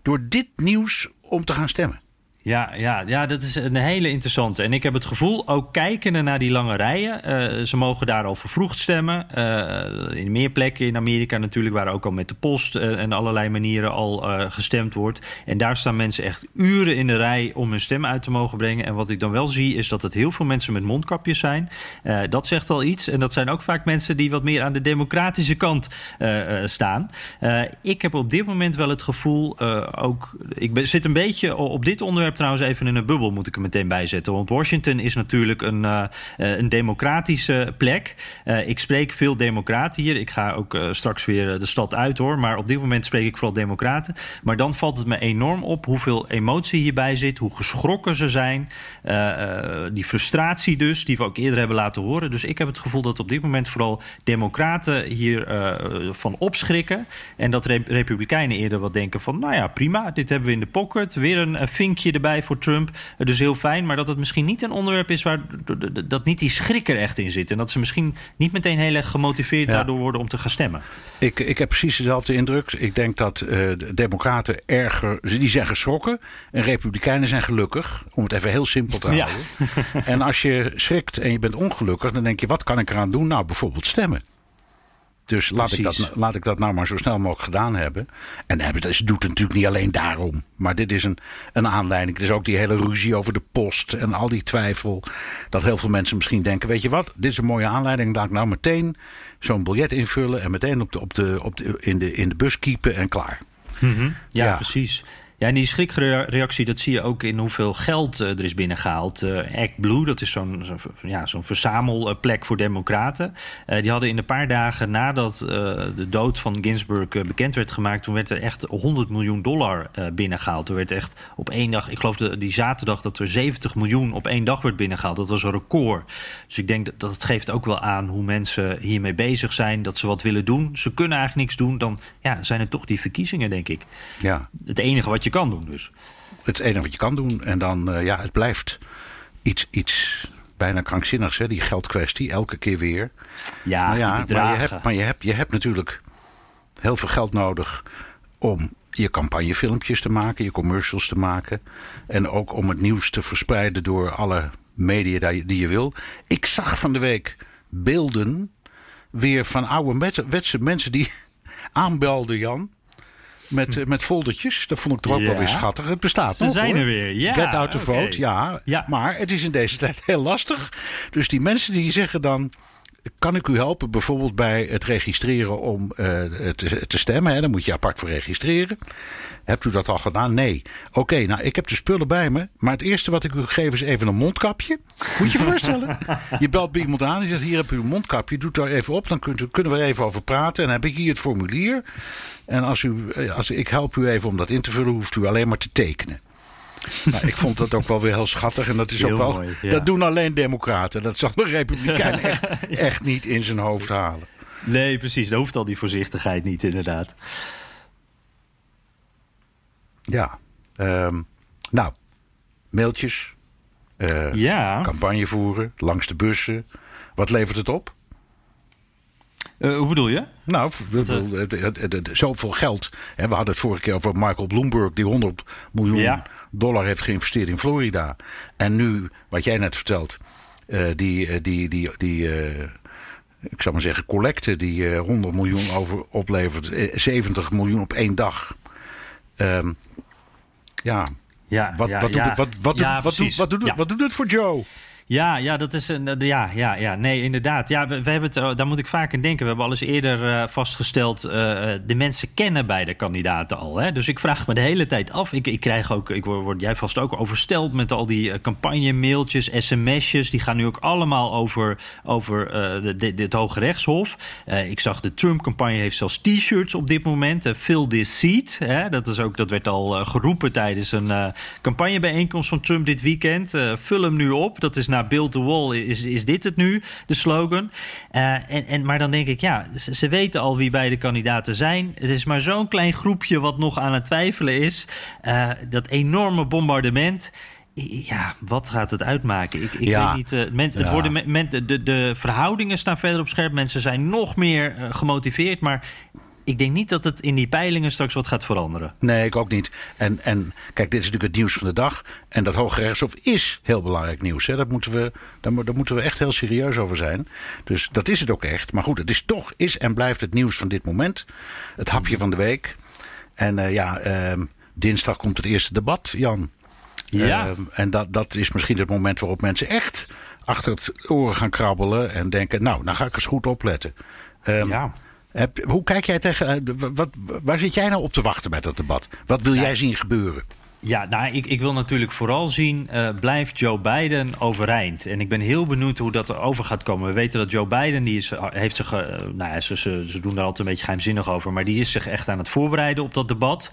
door dit nieuws om te gaan stemmen? Ja, ja, ja, dat is een hele interessante. En ik heb het gevoel, ook kijkende naar die lange rijen... Uh, ze mogen daar al vervroegd stemmen. Uh, in meer plekken in Amerika natuurlijk... waar ook al met de post uh, en allerlei manieren al gestemd wordt. En daar staan mensen echt uren in de rij om hun stem uit te mogen brengen. En wat ik dan wel zie, is dat het heel veel mensen met mondkapjes zijn. dat zegt al iets. En dat zijn ook vaak mensen die wat meer aan de democratische kant staan. ik heb op dit moment wel het gevoel... ook, ik ben, zit een beetje op dit onderwerp trouwens even in een bubbel, moet ik er meteen bij zetten. Want Washington is natuurlijk een, uh, een democratische plek. Uh, ik spreek veel democraten hier. Ik ga ook straks weer de stad uit hoor. Maar op dit moment spreek ik vooral democraten. Maar dan valt het me enorm op hoeveel emotie hierbij zit. Hoe geschrokken ze zijn. die frustratie dus, die we ook eerder hebben laten horen. Dus ik heb het gevoel dat op dit moment vooral democraten hier van opschrikken. En dat republikeinen eerder wat denken van... nou ja, prima, dit hebben we in de pocket. Weer een vinkje erbij voor Trump. Dus heel fijn. Maar dat het misschien niet een onderwerp is waar dat niet die schrik er echt in zit. En dat ze misschien niet meteen heel erg gemotiveerd daardoor worden om te gaan stemmen. Ik, ik heb precies dezelfde indruk. Ik denk dat uh, de Democraten erger. Die zijn geschrokken. En Republikeinen zijn gelukkig. Om het even heel simpel te houden. en als je schrikt en je bent ongelukkig, dan denk je: wat kan ik eraan doen? Nou, bijvoorbeeld stemmen. Dus laat ik, dat, laat ik dat nou maar zo snel mogelijk gedaan hebben. En ze doet het natuurlijk niet alleen daarom. Maar dit is een, een aanleiding. Er is ook die hele ruzie over de post en al die twijfel. Dat heel veel mensen misschien denken: weet je wat, dit is een mooie aanleiding. Laat ik nou meteen zo'n biljet invullen en meteen op de, op de, op de, in, de, in de bus kiepen en klaar. Mhm. ja, ja, precies. Ja, en die schrikreactie, dat zie je ook in hoeveel geld uh, er is binnengehaald. Uh, ActBlue, dat is zo'n zo ja, zo'n verzamelplek voor democraten. Uh, die hadden in een paar dagen nadat de dood van Ginsburg bekend werd gemaakt... toen werd er echt 100 miljoen dollar binnengehaald. Toen werd echt op één dag, ik geloof de, die zaterdag... dat er 70 miljoen op één dag werd binnengehaald. Dat was een record. Dus ik denk dat, dat het geeft ook wel aan hoe mensen hiermee bezig zijn... dat ze wat willen doen. Ze kunnen eigenlijk niks doen. Dan ja, zijn het toch die verkiezingen, denk ik. Ja. Het enige wat je je kan doen dus. Het enige wat je kan doen. En dan, uh, ja, het blijft iets, iets bijna krankzinnigs, hè, die geldkwestie, elke keer weer. Ja, maar, ja maar, je hebt, maar je, hebt, je hebt natuurlijk heel veel geld nodig om je campagnefilmpjes te maken, je commercials te maken. En ook om het nieuws te verspreiden door alle media die je wil. Ik zag van de week beelden weer van oude wetse mensen die aanbelden, Jan met, hm. met foldertjes. Dat vond ik toch ook wel weer schattig. Het bestaat Ze nog, zijn er weer, ja. Get out the vote, ja. ja. Maar het is in deze tijd heel lastig. Dus die mensen die zeggen dan... Kan ik u helpen bijvoorbeeld bij het registreren om uh, te, te, stemmen? Hè? Dan moet je apart voor registreren. Hebt u dat al gedaan? Nee. Oké, nou, ik heb de spullen bij me. Maar het eerste wat ik u geef is even een mondkapje. Moet je je voorstellen? je belt bij iemand aan. Die zegt, hier heb u een mondkapje. Doet daar even op. Dan kunt, kunnen we er even over praten. En dan heb ik hier het formulier. En als, u, als ik help u even om dat in te vullen, hoeft u alleen maar te tekenen. Nou, ik vond dat ook wel weer heel schattig. En dat is ook wel. Dat doen alleen Democraten. Dat zal de Republikein echt, echt niet in zijn hoofd halen. Nee, precies. Dan hoeft al die voorzichtigheid niet, inderdaad. Ja. Um, nou, mailtjes. Uh, ja. Campagne voeren langs de bussen. Wat levert het op? Uh, hoe bedoel je? Nou, zoveel geld. we hadden het vorige keer over Michael Bloomberg, die 100 miljoen dollar heeft geïnvesteerd in Florida. En nu, wat jij net vertelt, uh, die, die, die, die ik zou maar zeggen, collecte die 100 miljoen over oplevert, 70 miljoen op één dag. Um, ja. Ja, wat, ja, wat, doet, het, wat, wat, doet, wat, doet, wat, doet, wat doet het voor Joe? Ja, ja, dat is een. Ja, ja, ja. Nee, inderdaad. Ja, we, hebben het, oh, daar moet ik vaak aan denken. We hebben al eens eerder uh, vastgesteld. De mensen kennen beide kandidaten al. Hè? Dus ik vraag me de hele tijd af. Ik, ik krijg ook. Ik word, jij vast ook oversteld met al die uh, campagne-mailtjes, sms'jes. Die gaan nu ook allemaal over, over dit Hoge Rechtshof. ik zag de Trump-campagne heeft zelfs t-shirts op dit moment. fill this seat. Hè? Dat, is ook, dat werd al geroepen tijdens een campagnebijeenkomst van Trump dit weekend. vul hem nu op. Dat is naar Build the Wall, is, is dit het nu, de slogan. Uh, en, en, maar dan denk ik, ja, ze, ze, weten al wie beide kandidaten zijn. Het is maar zo'n klein groepje wat nog aan het twijfelen is. Uh, dat enorme bombardement ja, wat gaat het uitmaken? Ik, ik weet niet. Uh, men, het worden, men, de, de verhoudingen staan verder op scherp. Mensen zijn nog meer uh, gemotiveerd. Maar ik denk niet dat het in die peilingen straks wat gaat veranderen. Nee, ik ook niet. En, en kijk, dit is natuurlijk het nieuws van de dag. En dat Hoge Rechtshof is heel belangrijk nieuws. Hè. Dat moeten we, daar, daar moeten we echt heel serieus over zijn. Dus dat is het ook echt. Maar goed, het is toch, is en blijft het nieuws van dit moment. Het hapje van de week. En uh, ja, uh, dinsdag komt het eerste debat, Jan. Ja. Uh, en dat, dat is misschien het moment waarop mensen echt achter het oren gaan krabbelen. En denken, nou, dan ga ik eens goed opletten. Um, ja. Heb, hoe kijk jij tegen. Wat, waar zit jij nou op te wachten bij dat debat? Wat wil jij zien gebeuren? Ja, nou, ik, ik wil natuurlijk vooral zien, uh, blijft Joe Biden overeind? En ik ben heel benieuwd hoe dat erover gaat komen. We weten dat Joe Biden, die is, heeft zich, uh, nou ja, ze, ze, doen daar altijd een beetje geheimzinnig over... maar die is zich echt aan het voorbereiden op dat debat.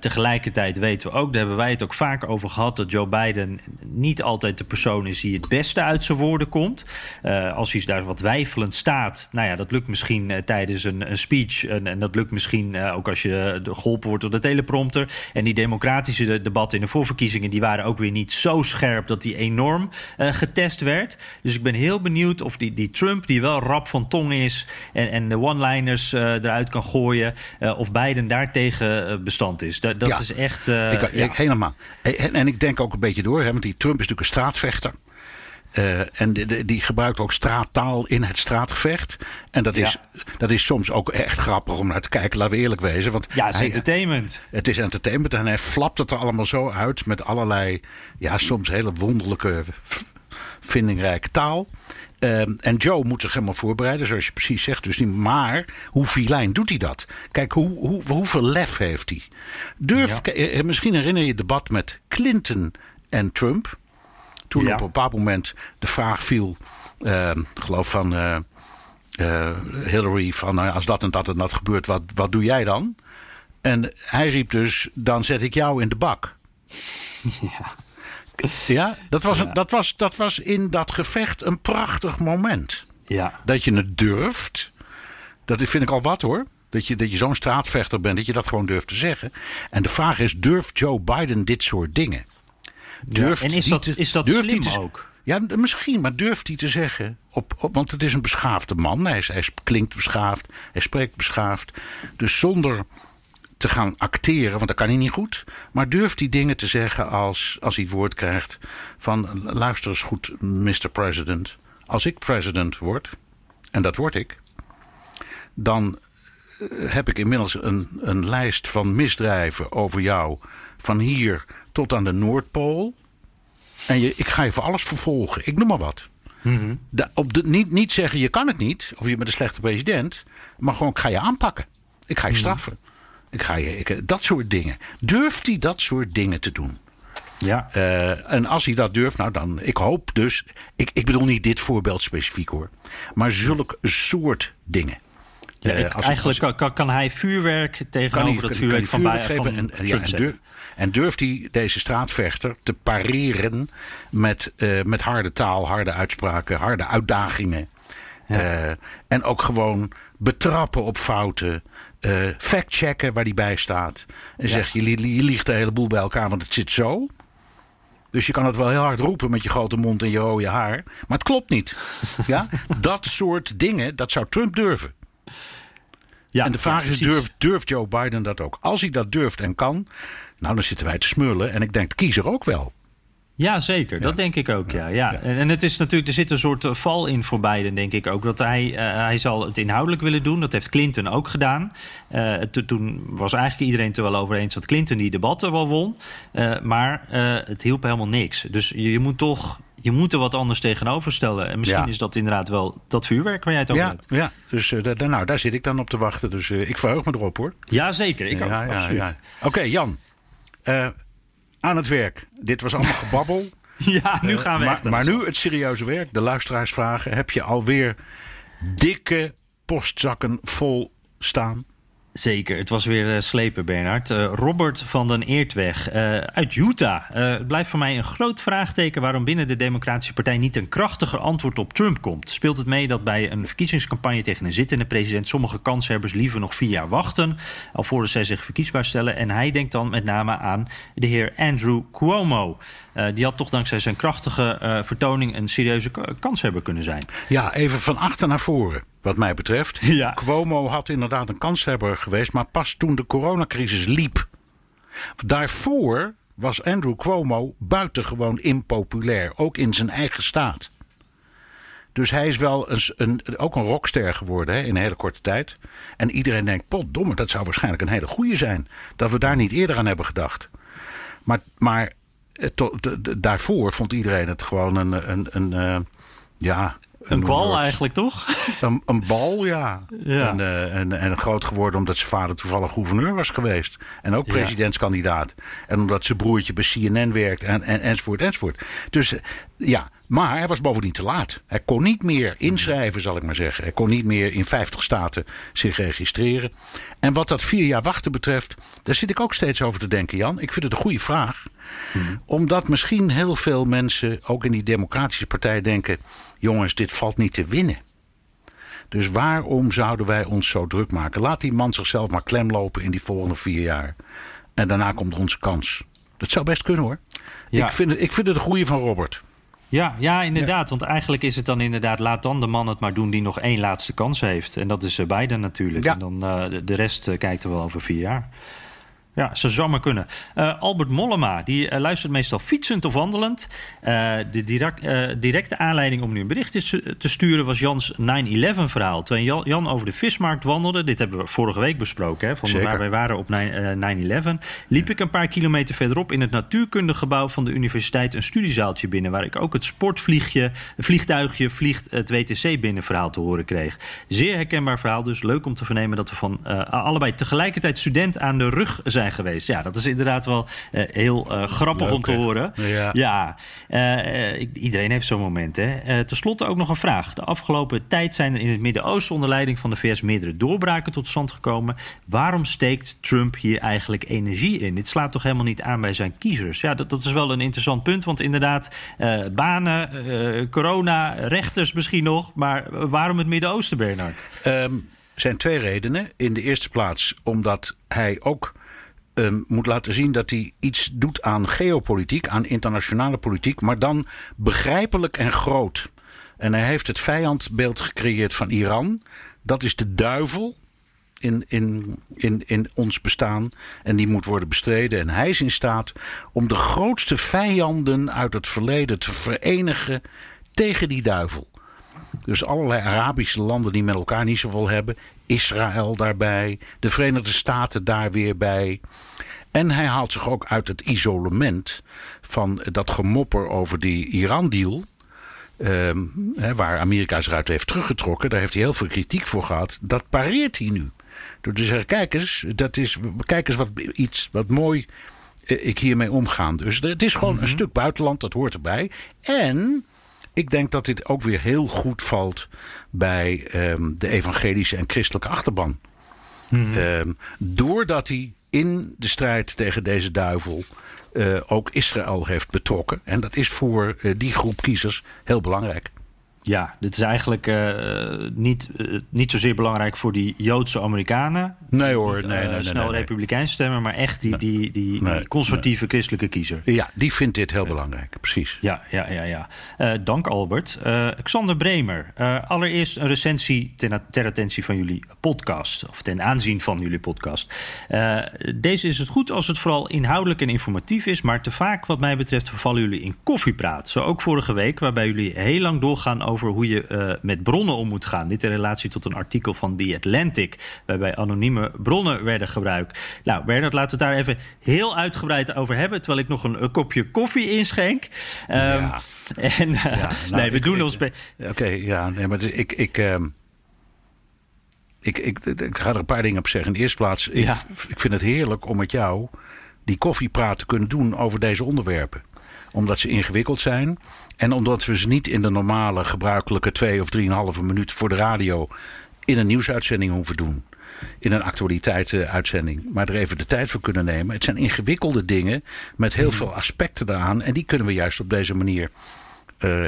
Tegelijkertijd weten we ook, daar hebben wij het ook vaak over gehad... dat Joe Biden niet altijd de persoon is die het beste uit zijn woorden komt. als hij daar wat weifelend staat, nou ja, dat lukt misschien tijdens een, een speech... En, en, dat lukt misschien ook als je geholpen wordt door de teleprompter. En die democratische debatten in de voorverkiezingen... die waren ook weer niet zo scherp dat die enorm uh, getest werd. Dus ik ben heel benieuwd of die, die Trump, die wel rap van tong is... en, en de one-liners uh, eruit kan gooien... Uh, of Biden daartegen bestand is. Dat, dat ja, is echt... ik, ik, ja. Helemaal. En, en, ik denk ook een beetje door, hè, want die Trump is natuurlijk een straatvechter... Uh, en die gebruikt ook straattaal in het straatgevecht. En dat is, ja. dat is soms ook echt grappig om naar te kijken, laten we eerlijk wezen. Want ja, het is hij, entertainment. Het is entertainment en hij flapt het er allemaal zo uit met allerlei, ja, soms hele wonderlijke, vindingrijke taal. Uh, en Joe moet zich helemaal voorbereiden, zoals je precies zegt. Dus niet, maar hoe filijn doet hij dat? Kijk, hoe, hoe, hoeveel lef heeft hij? Durf, ja. misschien herinner je het debat met Clinton en Trump toen ja. op een bepaald moment de vraag viel, uh, geloof van uh, uh, Hillary, van als dat en dat en dat gebeurt, wat, wat doe jij dan? En hij riep dus, dan zet ik jou in de bak. Ja. Ja, dat was, ja. Dat, was, dat was in dat gevecht een prachtig moment. Ja. Dat je het durft. Dat vind ik al wat hoor. Dat je, dat je zo'n straatvechter bent, dat je dat gewoon durft te zeggen. En de vraag is: durft Joe Biden dit soort dingen? Durft ja, en is dat, te, is dat slim te, ook? Ja, misschien, maar durft hij te zeggen. Op, op, want het is een beschaafde man. Hij, is, hij klinkt beschaafd, hij spreekt beschaafd. Dus zonder te gaan acteren, want dat kan hij niet goed. Maar durft hij dingen te zeggen als, als hij het woord krijgt. Van luister eens goed, Mr. President. Als ik president word, en dat word ik. Dan heb ik inmiddels een, een lijst van misdrijven over jou. Van hier tot aan de Noordpool. En je, ik ga je voor alles vervolgen. Ik noem maar wat. Mm -hmm. de, op de, niet, niet zeggen je kan het niet. Of je bent een slechte president. Maar gewoon ik ga je aanpakken. Ik ga je straffen. Ik ga je, ik, dat soort dingen. Durft hij dat soort dingen te doen? Ja. Uh, en als hij dat durft, nou dan. Ik hoop dus. Ik, ik bedoel niet dit voorbeeld specifiek hoor. Maar zulk soort dingen. Ja, ik, uh, als, eigenlijk als, kan, kan, hij vuurwerk tegenover kan dat vuurwerk van, bij, geven van en, ja, en, durf, en, durft hij deze straatvechter te pareren met, uh, met harde taal, harde uitspraken, harde uitdagingen. Ja. Uh, en ook gewoon betrappen op fouten. Uh, factchecken waar die bij staat. En ja. zeg je, je liegt de hele boel bij elkaar, want het zit zo. Dus je kan het wel heel hard roepen met je grote mond en je rode haar. Maar het klopt niet. ja? Dat soort dingen, dat zou Trump durven. Ja, en de vraag ja, is, durft, durft Joe Biden dat ook? Als hij dat durft en kan, nou dan zitten wij te smullen. En ik denk de kiezer ook wel. Ja, zeker. Dat denk ik ook, ja. ja. En het is natuurlijk, er zit een soort val in voor Biden, denk ik ook. Dat hij, uh, hij zal het inhoudelijk willen doen. Dat heeft Clinton ook gedaan. Uh, toen was eigenlijk iedereen het er wel over eens dat Clinton die debatten wel won. Uh, maar het hielp helemaal niks. Dus je, je moet toch je moet er wat anders tegenover stellen. En misschien Ja. is dat inderdaad wel dat vuurwerk waar jij het over hebt. ja. dus nou, daar zit ik dan op te wachten. Dus ik verheug me erop hoor. Ja, zeker. Ik ook, ja, ja, absoluut. ja. Oké, Jan. Uh, aan het werk. Dit was allemaal gebabbel. Ja, nu gaan we maar, echt maar nu het serieuze werk. De luisteraars vragen. Heb je alweer dikke postzakken vol staan? Zeker, het was weer uh, slepen, Bernard. Uh, Robert van den Eertweg uh, uit Utah. het blijft voor mij een groot vraagteken waarom binnen de Democratische Partij niet een krachtiger antwoord op Trump komt. Speelt het mee dat bij een verkiezingscampagne tegen een zittende president sommige kanshebbers liever nog vier jaar wachten, alvorens zij zich verkiesbaar stellen? En hij denkt dan met name aan de heer Andrew Cuomo. die had toch dankzij zijn krachtige vertoning een serieuze kanshebber kunnen zijn. Ja, even van achter naar voren. Wat mij betreft. Ja. Cuomo had inderdaad een kanshebber geweest, maar pas toen de coronacrisis liep. Daarvoor was Andrew Cuomo buitengewoon impopulair, ook in zijn eigen staat. Dus hij is wel een, een, ook een rockster geworden hè, in een hele korte tijd. En iedereen denkt, potdomme, dat zou waarschijnlijk een hele goede zijn. Dat we daar niet eerder aan hebben gedacht. Maar, maar eh, to- daarvoor vond iedereen het gewoon een, een, een, eh, ja... Een bal eigenlijk, toch? Een, een bal, ja. Ja. En, eh, en, en groot geworden omdat zijn vader toevallig gouverneur was geweest. En ook presidentskandidaat. En omdat zijn broertje bij CNN werkt en, en, enzovoort, enzovoort. Dus eh, ja, maar hij was bovendien te laat. Hij kon niet meer inschrijven, zal ik maar zeggen. Hij kon niet meer in 50 staten zich registreren. En wat dat vier jaar wachten betreft, daar zit ik ook steeds over te denken, Jan. Ik vind het een goede vraag. Omdat misschien heel veel mensen, ook in die democratische partij, denken... jongens, dit valt niet te winnen. Dus waarom zouden wij ons zo druk maken? Laat die man zichzelf maar klemlopen in die volgende vier jaar. En daarna komt onze kans. Dat zou best kunnen hoor. Ja. Ik, vind het, ik vind het een goede van Robert. Ja, ja, inderdaad. Want eigenlijk is het dan inderdaad... laat dan de man het maar doen die nog één laatste kans heeft. En dat is eh, Biden natuurlijk. Ja. En dan eh, de, de rest eh, kijkt er wel over vier jaar. Ja, ze zou maar kunnen. Eh, Albert Mollema, die eh, luistert meestal fietsend of wandelend. Eh, de direct, directe aanleiding om nu een bericht te sturen was Jans 9-11-verhaal. Toen Jan, over de vismarkt wandelde, dit hebben we vorige week besproken, hè, van Zeker. waar wij waren op 9, eh, 9-11, liep ik een paar kilometer verderop in het natuurkundegebouw van de universiteit een studiezaaltje binnen, waar ik ook het sportvliegje, vliegtuigje vliegt het WTC binnen verhaal te horen kreeg. Zeer herkenbaar verhaal, dus leuk om te vernemen dat we van allebei tegelijkertijd student aan de rug zijn geweest. Ja, dat is inderdaad wel eh, heel eh, grappig Leuk, om te hè? horen. Ja. Ja, eh, iedereen heeft zo'n moment. Hè. Ten slotte ook nog een vraag. De afgelopen tijd zijn er in het Midden-Oosten onder leiding van de VS meerdere doorbraken tot stand gekomen. Waarom steekt Trump hier eigenlijk energie in? Dit slaat toch helemaal niet aan bij zijn kiezers? Ja, dat, dat is wel een interessant punt. Want inderdaad, banen, corona, rechters misschien nog. Maar waarom het Midden-Oosten, Bernard? Er zijn twee redenen. In de eerste plaats omdat hij ook ehm, moet laten zien dat hij iets doet aan geopolitiek, aan internationale politiek, maar dan begrijpelijk en groot. En hij heeft het vijandbeeld gecreëerd van Iran. Dat is de duivel in, in, in, in ons bestaan. En die moet worden bestreden. En hij is in staat om de grootste vijanden uit het verleden te verenigen tegen die duivel. Dus allerlei Arabische landen die met elkaar niet zoveel hebben. Israël daarbij. De Verenigde Staten daar weer bij. En hij haalt zich ook uit het isolement van dat gemopper over die Iran-deal. Ehm, waar Amerika zich uit heeft teruggetrokken. Daar heeft hij heel veel kritiek voor gehad. Dat pareert hij nu. Door te zeggen: kijk eens, dat is, kijk eens wat, iets wat mooi eh, ik hiermee omgaan. Dus het is gewoon een stuk buitenland, dat hoort erbij. En ik denk dat dit ook weer heel goed valt bij ehm, de evangelische en christelijke achterban. Ehm, doordat hij in de strijd tegen deze duivel eh, ook Israël heeft betrokken. En dat is voor eh, die groep kiezers heel belangrijk. Ja, dit is eigenlijk eh, niet, eh, niet zozeer belangrijk voor die Joodse Amerikanen. Nee hoor, Niet, nee, eh, nee, nee, snel nee, republikeins stemmen, maar echt die, die, die, conservatieve christelijke kiezer. Ja, die vindt dit heel belangrijk, precies. Ja, ja, ja. ja. Dank Albert. Xander Bremer, allereerst een recensie ten, ter attentie van jullie podcast. Of ten aanzien van jullie podcast. Deze is het goed als het vooral inhoudelijk en informatief is. Maar te vaak wat mij betreft vervallen jullie in koffiepraat. Zo ook vorige week, waarbij jullie heel lang doorgaan over hoe je eh, met bronnen om moet gaan. Dit in relatie tot een artikel van The Atlantic. Waarbij anonieme bronnen werden gebruikt. Nou Bernard, laten we het daar even heel uitgebreid over hebben. Terwijl ik nog een, een kopje koffie inschenk. Ehm, Ja. En eh, Ja, nou, nee, we ik- doen ik- ons... Oké, ja, nee, maar ik, ik, ehm, ik, ik, ik, ga er een paar dingen op zeggen. In de eerste plaats, ik, Ja. ik vind het heerlijk om met jou die koffiepraat te kunnen doen over deze onderwerpen. Omdat ze ingewikkeld zijn. En omdat we ze niet in de normale, gebruikelijke twee of drieënhalve minuut voor de radio in een nieuwsuitzending hoeven doen. In een actualiteitsuitzending. Maar er even de tijd voor kunnen nemen. Het zijn ingewikkelde dingen met heel veel aspecten daaraan. En die kunnen we juist op deze manier eh,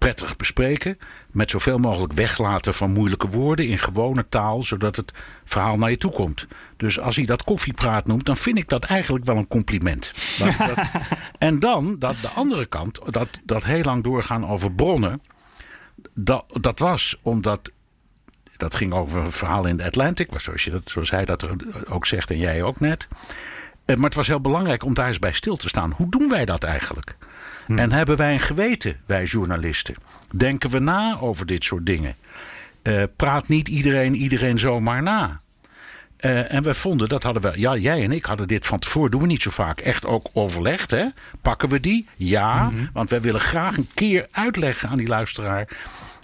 prettig bespreken. Met zoveel mogelijk weglaten van moeilijke woorden in gewone taal, zodat het verhaal naar je toe komt. Dus als hij dat koffiepraat noemt, dan vind ik dat eigenlijk wel een compliment. Dat- dat- en dan dat de andere kant, dat, dat heel lang doorgaan over bronnen. Dat, dat was omdat Dat ging over een verhaal in de Atlantic, zoals, je dat, zoals hij dat ook zegt en jij ook net. Eh, maar het was heel belangrijk om daar eens bij stil te staan. Hoe doen wij dat eigenlijk? Hm. En hebben wij een geweten, wij journalisten? Denken we na over dit soort dingen? Uh, praat niet iedereen iedereen zomaar na? Uh, en we vonden, dat hadden we, ja, jij en ik hadden dit van tevoren, doen we niet zo vaak, echt ook overlegd. Hè? Pakken we die? Ja, mm -hmm. want wij willen graag een keer uitleggen aan die luisteraar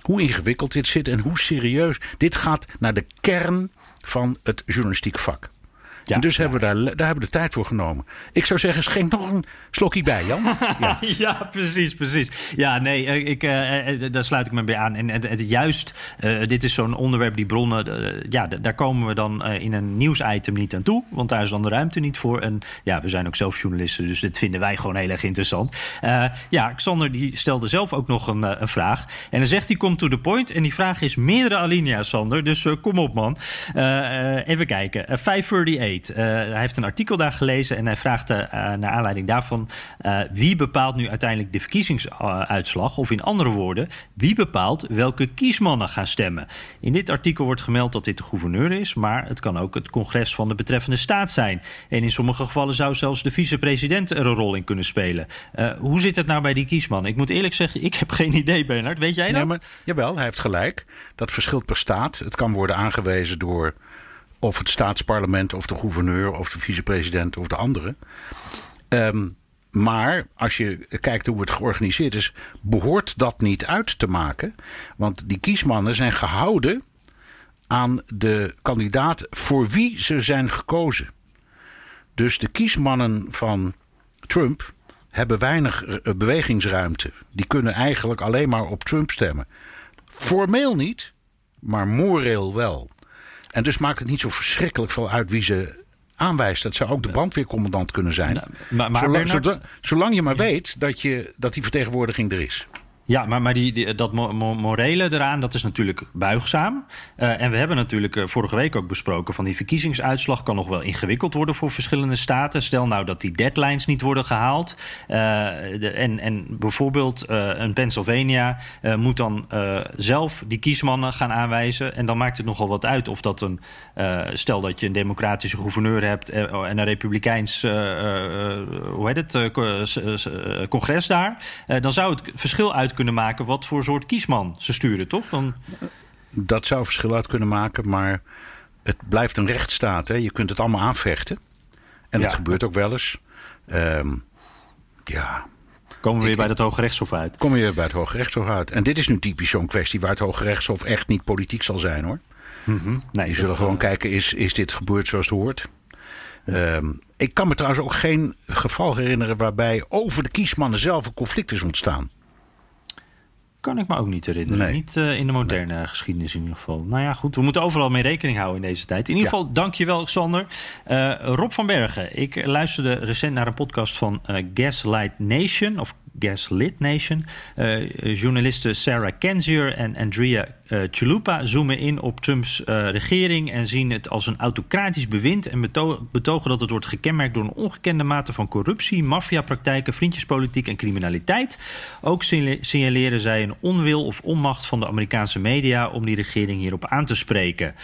hoe ingewikkeld dit zit en hoe serieus. Dit gaat naar de kern van het journalistieke vak. Ja, en dus hebben we daar, daar hebben we de tijd voor genomen. Ik zou zeggen, schenk nog een slokje bij, Jan. Ja, ja precies, precies. Ja, nee, eh, ik, uh, daar sluit ik me bij aan. En, en, juist, uh, dit is zo'n onderwerp, die bronnen... Uh, ja, daar komen we dan in een nieuwsitem niet aan toe. Want daar is dan de ruimte niet voor. En ja, we zijn ook zelf journalisten, dus dit vinden wij gewoon heel erg interessant. ja, Xander die stelde zelf ook nog een, een, vraag. En dan zegt hij, kom to the point. En die vraag is meerdere alinea's, Sander. Dus kom op, man. even kijken. 538. Uh, hij heeft een artikel daar gelezen en hij vraagt uh, naar aanleiding daarvan: uh, wie bepaalt nu uiteindelijk de verkiezingsuitslag? Of in andere woorden, wie bepaalt welke kiesmannen gaan stemmen? In dit artikel wordt gemeld dat dit de gouverneur is, maar het kan ook het congres van de betreffende staat zijn. En in sommige gevallen zou zelfs de vicepresident er een rol in kunnen spelen. hoe zit het nou bij die kiesmannen? Ik moet eerlijk zeggen, ik heb geen idee, Bernard. Weet jij dat? Nee, maar, jawel, hij heeft gelijk. Dat verschilt per staat. Het kan worden aangewezen door of het staatsparlement, of de gouverneur, of de vicepresident, of de andere. Um, maar als je kijkt hoe het georganiseerd is, behoort dat niet uit te maken. Want die kiesmannen zijn gehouden aan de kandidaat voor wie ze zijn gekozen. Dus de kiesmannen van Trump hebben weinig eh, bewegingsruimte. Die kunnen eigenlijk alleen maar op Trump stemmen. Formeel niet, maar moreel wel. En dus maakt het niet zo verschrikkelijk veel uit wie ze aanwijst. Dat zou ook de brandweercommandant kunnen zijn. Nou, maar, maar zolang, zolang, zolang, je maar weet dat, je, dat die vertegenwoordiging er is. Ja, maar, maar die, dat morele eraan, dat is natuurlijk buigzaam. Uh, en we hebben natuurlijk uh, vorige week ook besproken... van die verkiezingsuitslag kan nog wel ingewikkeld worden voor verschillende staten. Stel nou dat die deadlines niet worden gehaald. De, en, en bijvoorbeeld een Pennsylvania moet dan zelf die kiesmannen gaan aanwijzen. En dan maakt het nogal wat uit of dat een... stel dat je een democratische gouverneur hebt en een republikeins... hoe heet het? congres daar. dan zou het verschil uit kunnen maken wat voor soort kiesman ze sturen, toch? Dan... Dat zou verschil uit kunnen maken, maar het blijft een rechtsstaat. Hè? Je kunt het allemaal aanvechten. En dat gebeurt ook wel eens. Um, ja, Komen we weer bij het Hoge Rechtshof uit? Komen we weer bij het Hoge Rechtshof uit. En dit is nu typisch zo'n kwestie waar het Hoge Rechtshof echt niet politiek zal zijn hoor. Mm -hmm. nee, Je zullen gewoon uh... kijken, is, is dit gebeurd zoals het hoort? Um, ik kan me trouwens ook geen geval herinneren waarbij over de kiesmannen zelf een conflict is ontstaan kan ik me ook niet herinneren. Niet uh, in de moderne geschiedenis in ieder geval. Nou ja, goed. We moeten overal mee rekening houden in deze tijd. In ieder ja. geval, dankjewel, Sander. Uh, Rob van Bergen. Ik luisterde recent naar een podcast van uh, Gaslight Nation. Of Gaslit Nation. Uh, journalisten Sarah Kenzier en Andrea uh, Chalupa zoomen in op Trumps uh, regering en zien het als een autocratisch bewind en beto betogen dat het wordt gekenmerkt door een ongekende mate van corruptie, maffiapraktijken, vriendjespolitiek en criminaliteit. Ook signaleren zij een onwil of onmacht van de Amerikaanse media om die regering hierop aan te spreken.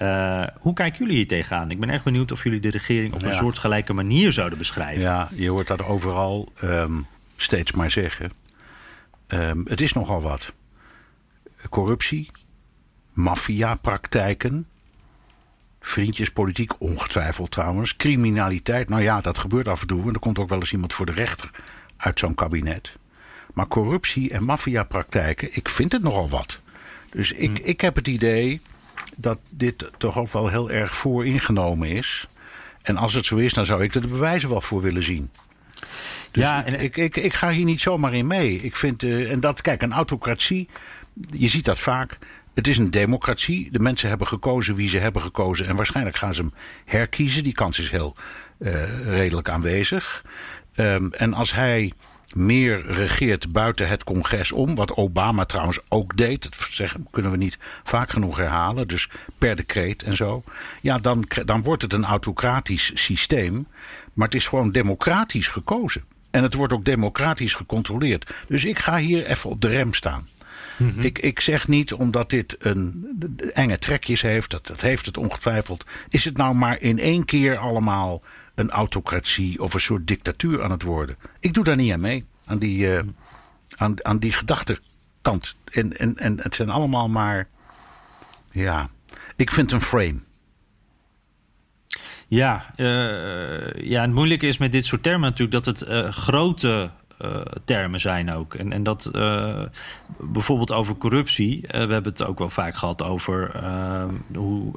Uh, hoe kijken jullie hier tegenaan? Ik ben erg benieuwd of jullie de regering op een ja. soortgelijke manier zouden beschrijven. Ja, je hoort dat overal. Um steeds maar zeggen. Um, het is nogal wat. Corruptie, maffiapraktijken, vriendjespolitiek, ongetwijfeld trouwens, criminaliteit. Nou ja, dat gebeurt af en toe en er komt ook wel eens iemand voor de rechter uit zo'n kabinet. Maar corruptie en maffiapraktijken, ik vind het nogal wat. Dus ik, hm. ik heb het idee dat dit toch ook wel heel erg vooringenomen is. En als het zo is, dan zou ik er de bewijzen wel voor willen zien. Dus ja, en, ik, ik, ik, ga hier niet zomaar in mee. Ik vind, uh, en dat, kijk, een autocratie, je ziet dat vaak. Het is een democratie. De mensen hebben gekozen wie ze hebben gekozen. En waarschijnlijk gaan ze hem herkiezen. Die kans is heel uh, redelijk aanwezig. Um, en als hij meer regeert buiten het congres om. Wat Obama trouwens ook deed. Dat zeggen, kunnen we niet vaak genoeg herhalen. Dus per decreet en zo. Ja, dan, dan wordt het een autocratisch systeem. Maar het is gewoon democratisch gekozen. En het wordt ook democratisch gecontroleerd. Dus ik ga hier even op de rem staan. Mhm. ik, ik zeg niet omdat dit een enge trekjes heeft, dat, dat heeft het ongetwijfeld. Is het nou maar in één keer allemaal een autocratie of een soort dictatuur aan het worden? Ik doe daar niet aan mee, aan die, uh, aan, aan die gedachtekant. En, en, en het zijn allemaal maar, ja, ik vind een frame. Ja, uh, ja, het moeilijke is met dit soort termen natuurlijk dat het uh, grote uh, termen zijn ook. En, en dat uh, bijvoorbeeld over corruptie. Uh, we hebben het ook wel vaak gehad over hoe,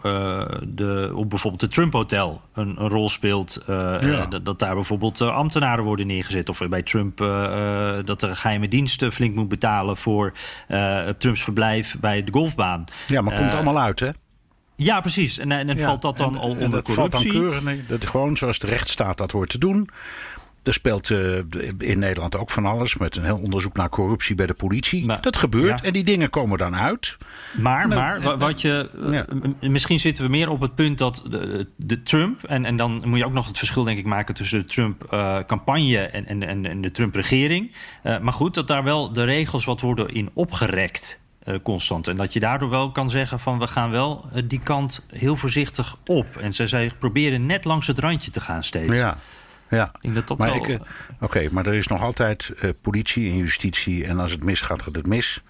de, hoe bijvoorbeeld het Trump Hotel een, een rol speelt. Ja. dat, daar bijvoorbeeld ambtenaren worden neergezet. Of bij Trump dat de geheime diensten flink moet betalen voor Trumps verblijf bij de golfbaan. Ja, maar komt allemaal uit, hè? Ja, precies. En, en, ja, valt dat dan en, al onder dat corruptie? Valt dan dat gewoon zoals de rechtsstaat dat hoort te doen. Er speelt uh, in Nederland ook van alles met een heel onderzoek naar corruptie bij de politie. Maar, dat gebeurt ja. en die dingen komen dan uit. Maar, nou, maar wat je. Ja. Misschien zitten we meer op het punt dat de, de, Trump. En, en dan moet je ook nog het verschil, denk ik, maken tussen de Trump-campagne uh, en, en, en, en, de Trump-regering. Uh, maar goed, dat daar wel de regels wat worden in opgerekt. Uh, constant. En dat je daardoor wel kan zeggen van we gaan wel uh, die kant heel voorzichtig op. En ze, zij proberen net langs het randje te gaan steeds. Ja. Ja, ik dat dat maar wel... Oké, okay, maar er is nog altijd uh, politie en justitie. En als het misgaat, gaat het mis.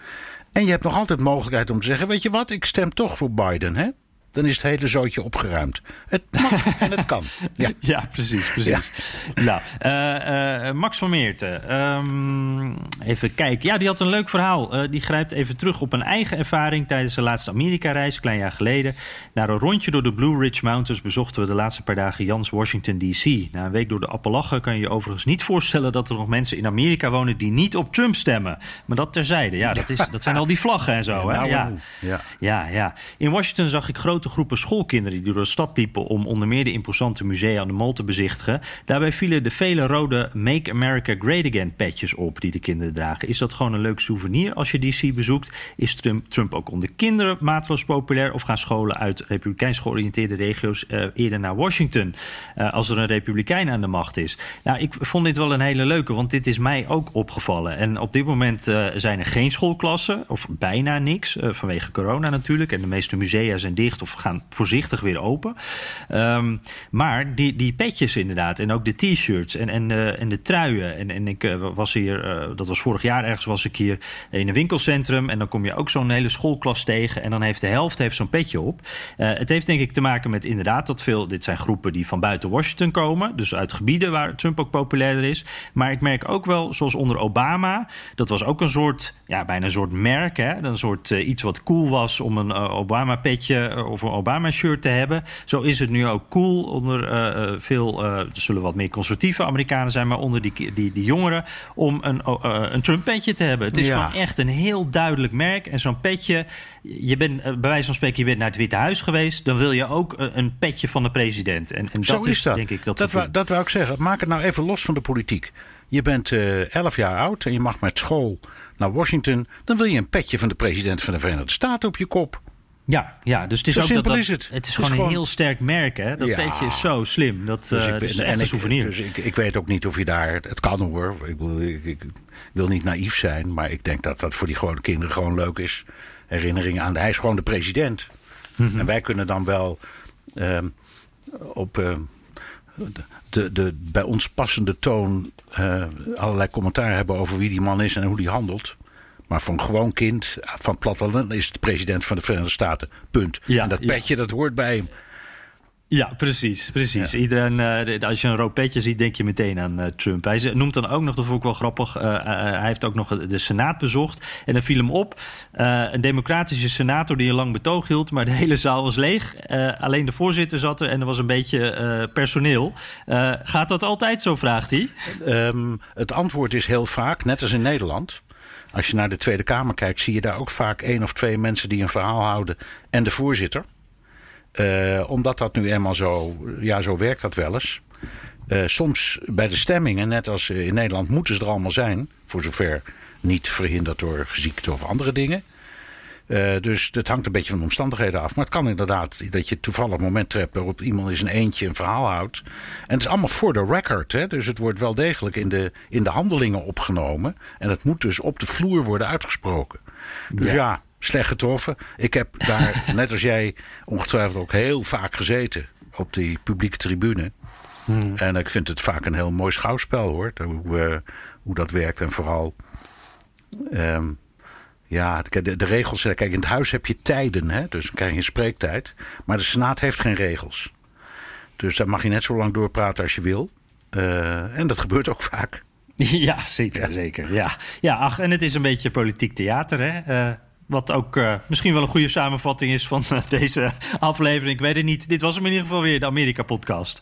En je hebt nog altijd mogelijkheid om te zeggen: Weet je wat, ik stem toch voor Biden, hè? Dan is het hele zootje opgeruimd. Het mag en het kan. Ja, ja precies. precies. Ja. Nou, uh, uh, Max van Meerten. Um, even kijken. Ja, die had een leuk verhaal. Uh, die grijpt even terug op een eigen ervaring tijdens de laatste Amerika-reis, klein jaar geleden. Na een rondje door de Blue Ridge Mountains bezochten we de laatste paar dagen Jans Washington D.C. Na een week door de Appalachen kan je je overigens niet voorstellen dat er nog mensen in Amerika wonen die niet op Trump stemmen. Maar dat terzijde. Ja, dat, is, dat zijn al die vlaggen en zo. Ja, hè? Nou, ja. Ja, ja. In Washington zag ik grote groepen schoolkinderen die door de stad liepen om onder meer de imposante musea aan de Mall te bezichtigen. Daarbij vielen de vele rode Make America Great Again petjes op die de kinderen dragen. Is dat gewoon een leuk souvenir als je DC bezoekt? Is Trump, ook onder kinderen maatloos populair? Of gaan scholen uit republikeins georiënteerde regio's uh, eerder naar Washington uh, als er een republikein aan de macht is? Nou, ik vond dit wel een hele leuke, want dit is mij ook opgevallen. En op dit moment uh, zijn er geen schoolklassen, of bijna niks, vanwege corona natuurlijk. En de meeste musea zijn dicht of gaan voorzichtig weer open. Um, maar die, die petjes inderdaad. En ook de t-shirts en, en, uh, en de truien. En, en ik uh, was hier, uh, dat was vorig jaar ergens, was ik hier in een winkelcentrum. En dan kom je ook zo'n hele schoolklas tegen. En dan heeft de helft heeft zo'n petje op. het heeft denk ik te maken met inderdaad dat veel. Dit zijn groepen die van buiten Washington komen. Dus uit gebieden waar Trump ook populairder is. Maar ik merk ook wel, zoals onder Obama. Dat was ook een soort, ja, bijna een soort merk. Hè? Een soort iets wat cool was om een Obama-petje of een Obama-shirt te hebben. Zo is het nu ook cool onder uh, veel, uh, er zullen wat meer conservatieve Amerikanen zijn, maar onder die, die, die jongeren, om een, uh, een Trump-petje te hebben. Het is ja. gewoon echt een heel duidelijk merk. En zo'n petje, je bent bij wijze van spreken, je bent naar het Witte Huis geweest, dan wil je ook een petje van de president. En, en Zo dat is, is dat. denk ik dat. Dat, dat wou ik zeggen. Maak het nou even los van de politiek. Je bent 11 jaar oud en je mag met school naar Washington. Dan wil je een petje van de president van de Verenigde Staten op je kop. Ja, ja, dus het is zo ook simpel dat, is het. Het is gewoon een heel sterk merk, hè? Dat Ja. petje is zo slim. Dat Dus ik, het is en een souvenir. Dus ik, ik weet ook niet of je daar. Het kan hoor. Ik, bedoel, ik, ik wil niet naïef zijn. Maar ik denk dat dat voor die gewone kinderen gewoon leuk is. Herinneringen aan. de- Hij is gewoon de president. Mhm. En wij kunnen dan wel ehm, op. ehm, de, de bij ons passende toon eh, allerlei commentaar hebben over wie die man is en hoe die handelt. Maar voor een gewoon kind van platteland is het de president van de Verenigde Staten. Punt. Ja, en dat ja. petje, dat hoort bij hem. Ja, precies. precies. Ja. Iedereen, eh, als je een rood petje ziet, denk je meteen aan eh, Trump. Hij noemt dan ook nog, dat vond ik wel grappig, eh, hij heeft ook nog de Senaat bezocht. En dan viel hem op, een democratische senator die een lang betoog hield... maar de hele zaal was leeg. Alleen de voorzitter zat er en er was een beetje personeel. Gaat dat altijd zo, vraagt hij. Ehm, het antwoord is heel vaak, net als in Nederland. Als je naar de Tweede Kamer kijkt, zie je daar ook vaak één of twee mensen die een verhaal houden en de voorzitter. Eh, omdat dat nu eenmaal zo, ja, zo werkt dat wel eens. Eh, soms bij de stemmingen, net als in Nederland, moeten ze er allemaal zijn. Voor zover niet verhinderd door ziekte of andere dingen. Uh, dus dat hangt een beetje van de omstandigheden af. Maar het kan inderdaad dat je toevallig een moment hebt waarop iemand in zijn eentje een verhaal houdt. En het is allemaal voor de record. Hè? Dus het wordt wel degelijk in de, in de handelingen opgenomen. En het moet dus op de vloer worden uitgesproken. Dus ja, slecht getroffen. Ik heb daar, net als jij, ongetwijfeld ook heel vaak gezeten op die publieke tribune. Hmm. En ik vind het vaak een heel mooi schouwspel hoor. Hoe, uh, hoe dat werkt en vooral. Um, ja, de, de, regels. Kijk, in het huis heb je tijden, hè? dus dan krijg je spreektijd. Maar de Senaat heeft geen regels. Dus daar mag je net zo lang doorpraten als je wil. Uh, en dat gebeurt ook vaak. Ja, zeker, ja. zeker. Ja. ja, ach, en het is een beetje politiek theater, hè? Uh, wat ook uh, misschien wel een goede samenvatting is van deze aflevering. Ik weet het niet. Dit was hem in ieder geval weer de Amerika-podcast.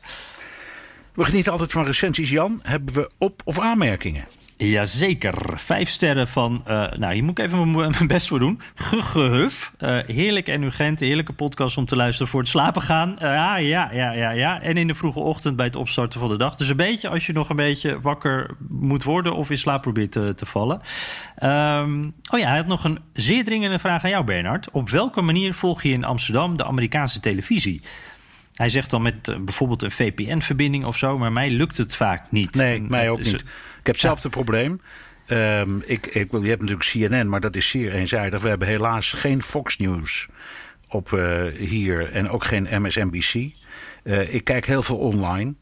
We genieten altijd van recensies, Jan. Hebben we op- of aanmerkingen? Jazeker. Vijf sterren van, uh, nou hier moet ik even mijn best voor doen. Gugehuf. Uh, heerlijk en urgent, heerlijke podcast om te luisteren voor het slapen gaan. Uh, ja, ja, ja, ja, ja. En in de vroege ochtend bij het opstarten van de dag. Dus een beetje als je nog een beetje wakker moet worden of in slaap probeert te, te vallen. Um, oh ja, hij had nog een zeer dringende vraag aan jou Bernard. Op welke manier volg je in Amsterdam de Amerikaanse televisie? Hij zegt dan met bijvoorbeeld een VPN-verbinding of zo, maar mij lukt het vaak niet. Nee, en, mij ook niet. Ik heb zelf het probleem. Um, ik, ik, je hebt natuurlijk CNN, maar dat is zeer eenzijdig. We hebben helaas geen Fox News op uh, hier en ook geen MSNBC. Uh, ik kijk heel veel online.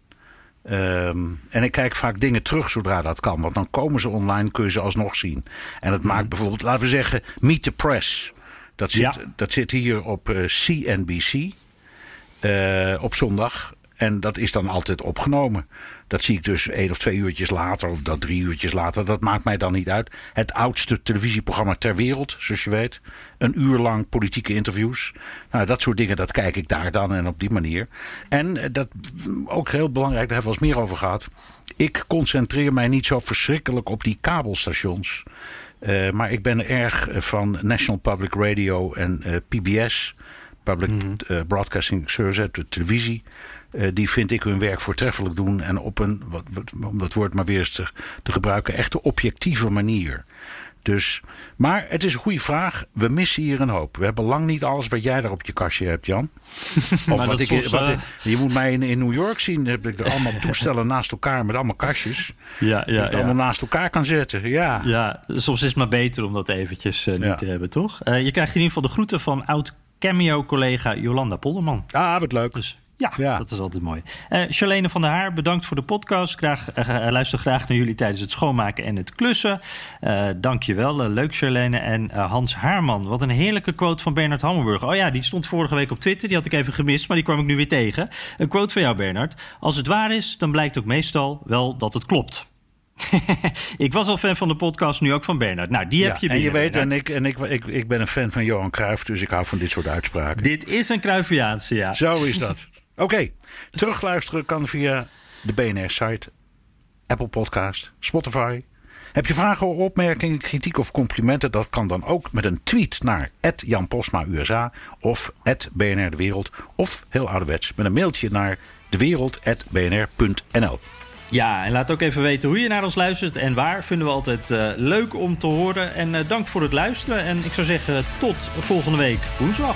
Um, en ik kijk vaak dingen terug zodra dat kan. Want dan komen ze online, kun je ze alsnog zien. En dat maakt bijvoorbeeld, laten we zeggen, Meet the Press. Dat zit, ja. dat zit hier op uh, CNBC. Uh, op zondag. En dat is dan altijd opgenomen. Dat zie ik dus één of twee uurtjes later, of dat drie uurtjes later. Dat maakt mij dan niet uit. Het oudste televisieprogramma ter wereld, zoals je weet. Een uur lang politieke interviews. Nou, dat soort dingen, dat kijk ik daar dan en op die manier. En dat ook heel belangrijk, daar hebben we wel eens meer over gehad. Ik concentreer mij niet zo verschrikkelijk op die kabelstations. Uh, maar ik ben erg van National Public Radio en uh, PBS. Public mm -hmm. uh, Broadcasting Service, de televisie. Uh, die vind ik hun werk voortreffelijk doen. En op een, wat, wat, om dat woord maar weer eens te, te gebruiken, echte objectieve manier. Dus, maar het is een goede vraag. We missen hier een hoop. We hebben lang niet alles wat jij daar op je kastje hebt, Jan. Of wat ik, soms, wat, uh... je moet mij in, in New York zien. Heb ik er allemaal toestellen naast elkaar met allemaal kastjes. Ja, ja, dat je ja. allemaal naast elkaar kan zetten. Ja, ja soms is het maar beter om dat eventjes uh, niet ja. te hebben, toch? Uh, je krijgt in ieder geval de groeten van oud cameo-collega Jolanda Polderman. Ah, wat leuk. Dus ja, ja, dat is altijd mooi. Uh, Charlene van der Haar, bedankt voor de podcast. Graag, uh, luister graag naar jullie tijdens het schoonmaken en het klussen. Uh, Dank je wel. leuk, Charlene. En Hans Haarman, wat een heerlijke quote van Bernard Hammelburg. Oh ja, die stond vorige week op Twitter. Die had ik even gemist, maar die kwam ik nu weer tegen. Een quote van jou, Bernard. Als het waar is, dan blijkt ook meestal wel dat het klopt. ik was al fan van de podcast, nu ook van Bernard. Nou, die ja, heb je En je weet, en, ik, en ik, ik, ik ben een fan van Johan Cruijff, dus ik hou van dit soort uitspraken. Dit is een Cruyffiaanse, ja. Zo is dat. Oké, terugluisteren kan via de BNR-site, Apple Podcast, Spotify. Heb je vragen, opmerkingen, kritiek of complimenten? Dat kan dan ook met een tweet naar Jan Posma USA of BNR De Wereld. Of heel ouderwets met een mailtje naar dewereld.bnr.nl. Ja, en laat ook even weten hoe je naar ons luistert en waar. Vinden we altijd uh, leuk om te horen. En uh, dank voor het luisteren. En ik zou zeggen, tot volgende week woensdag.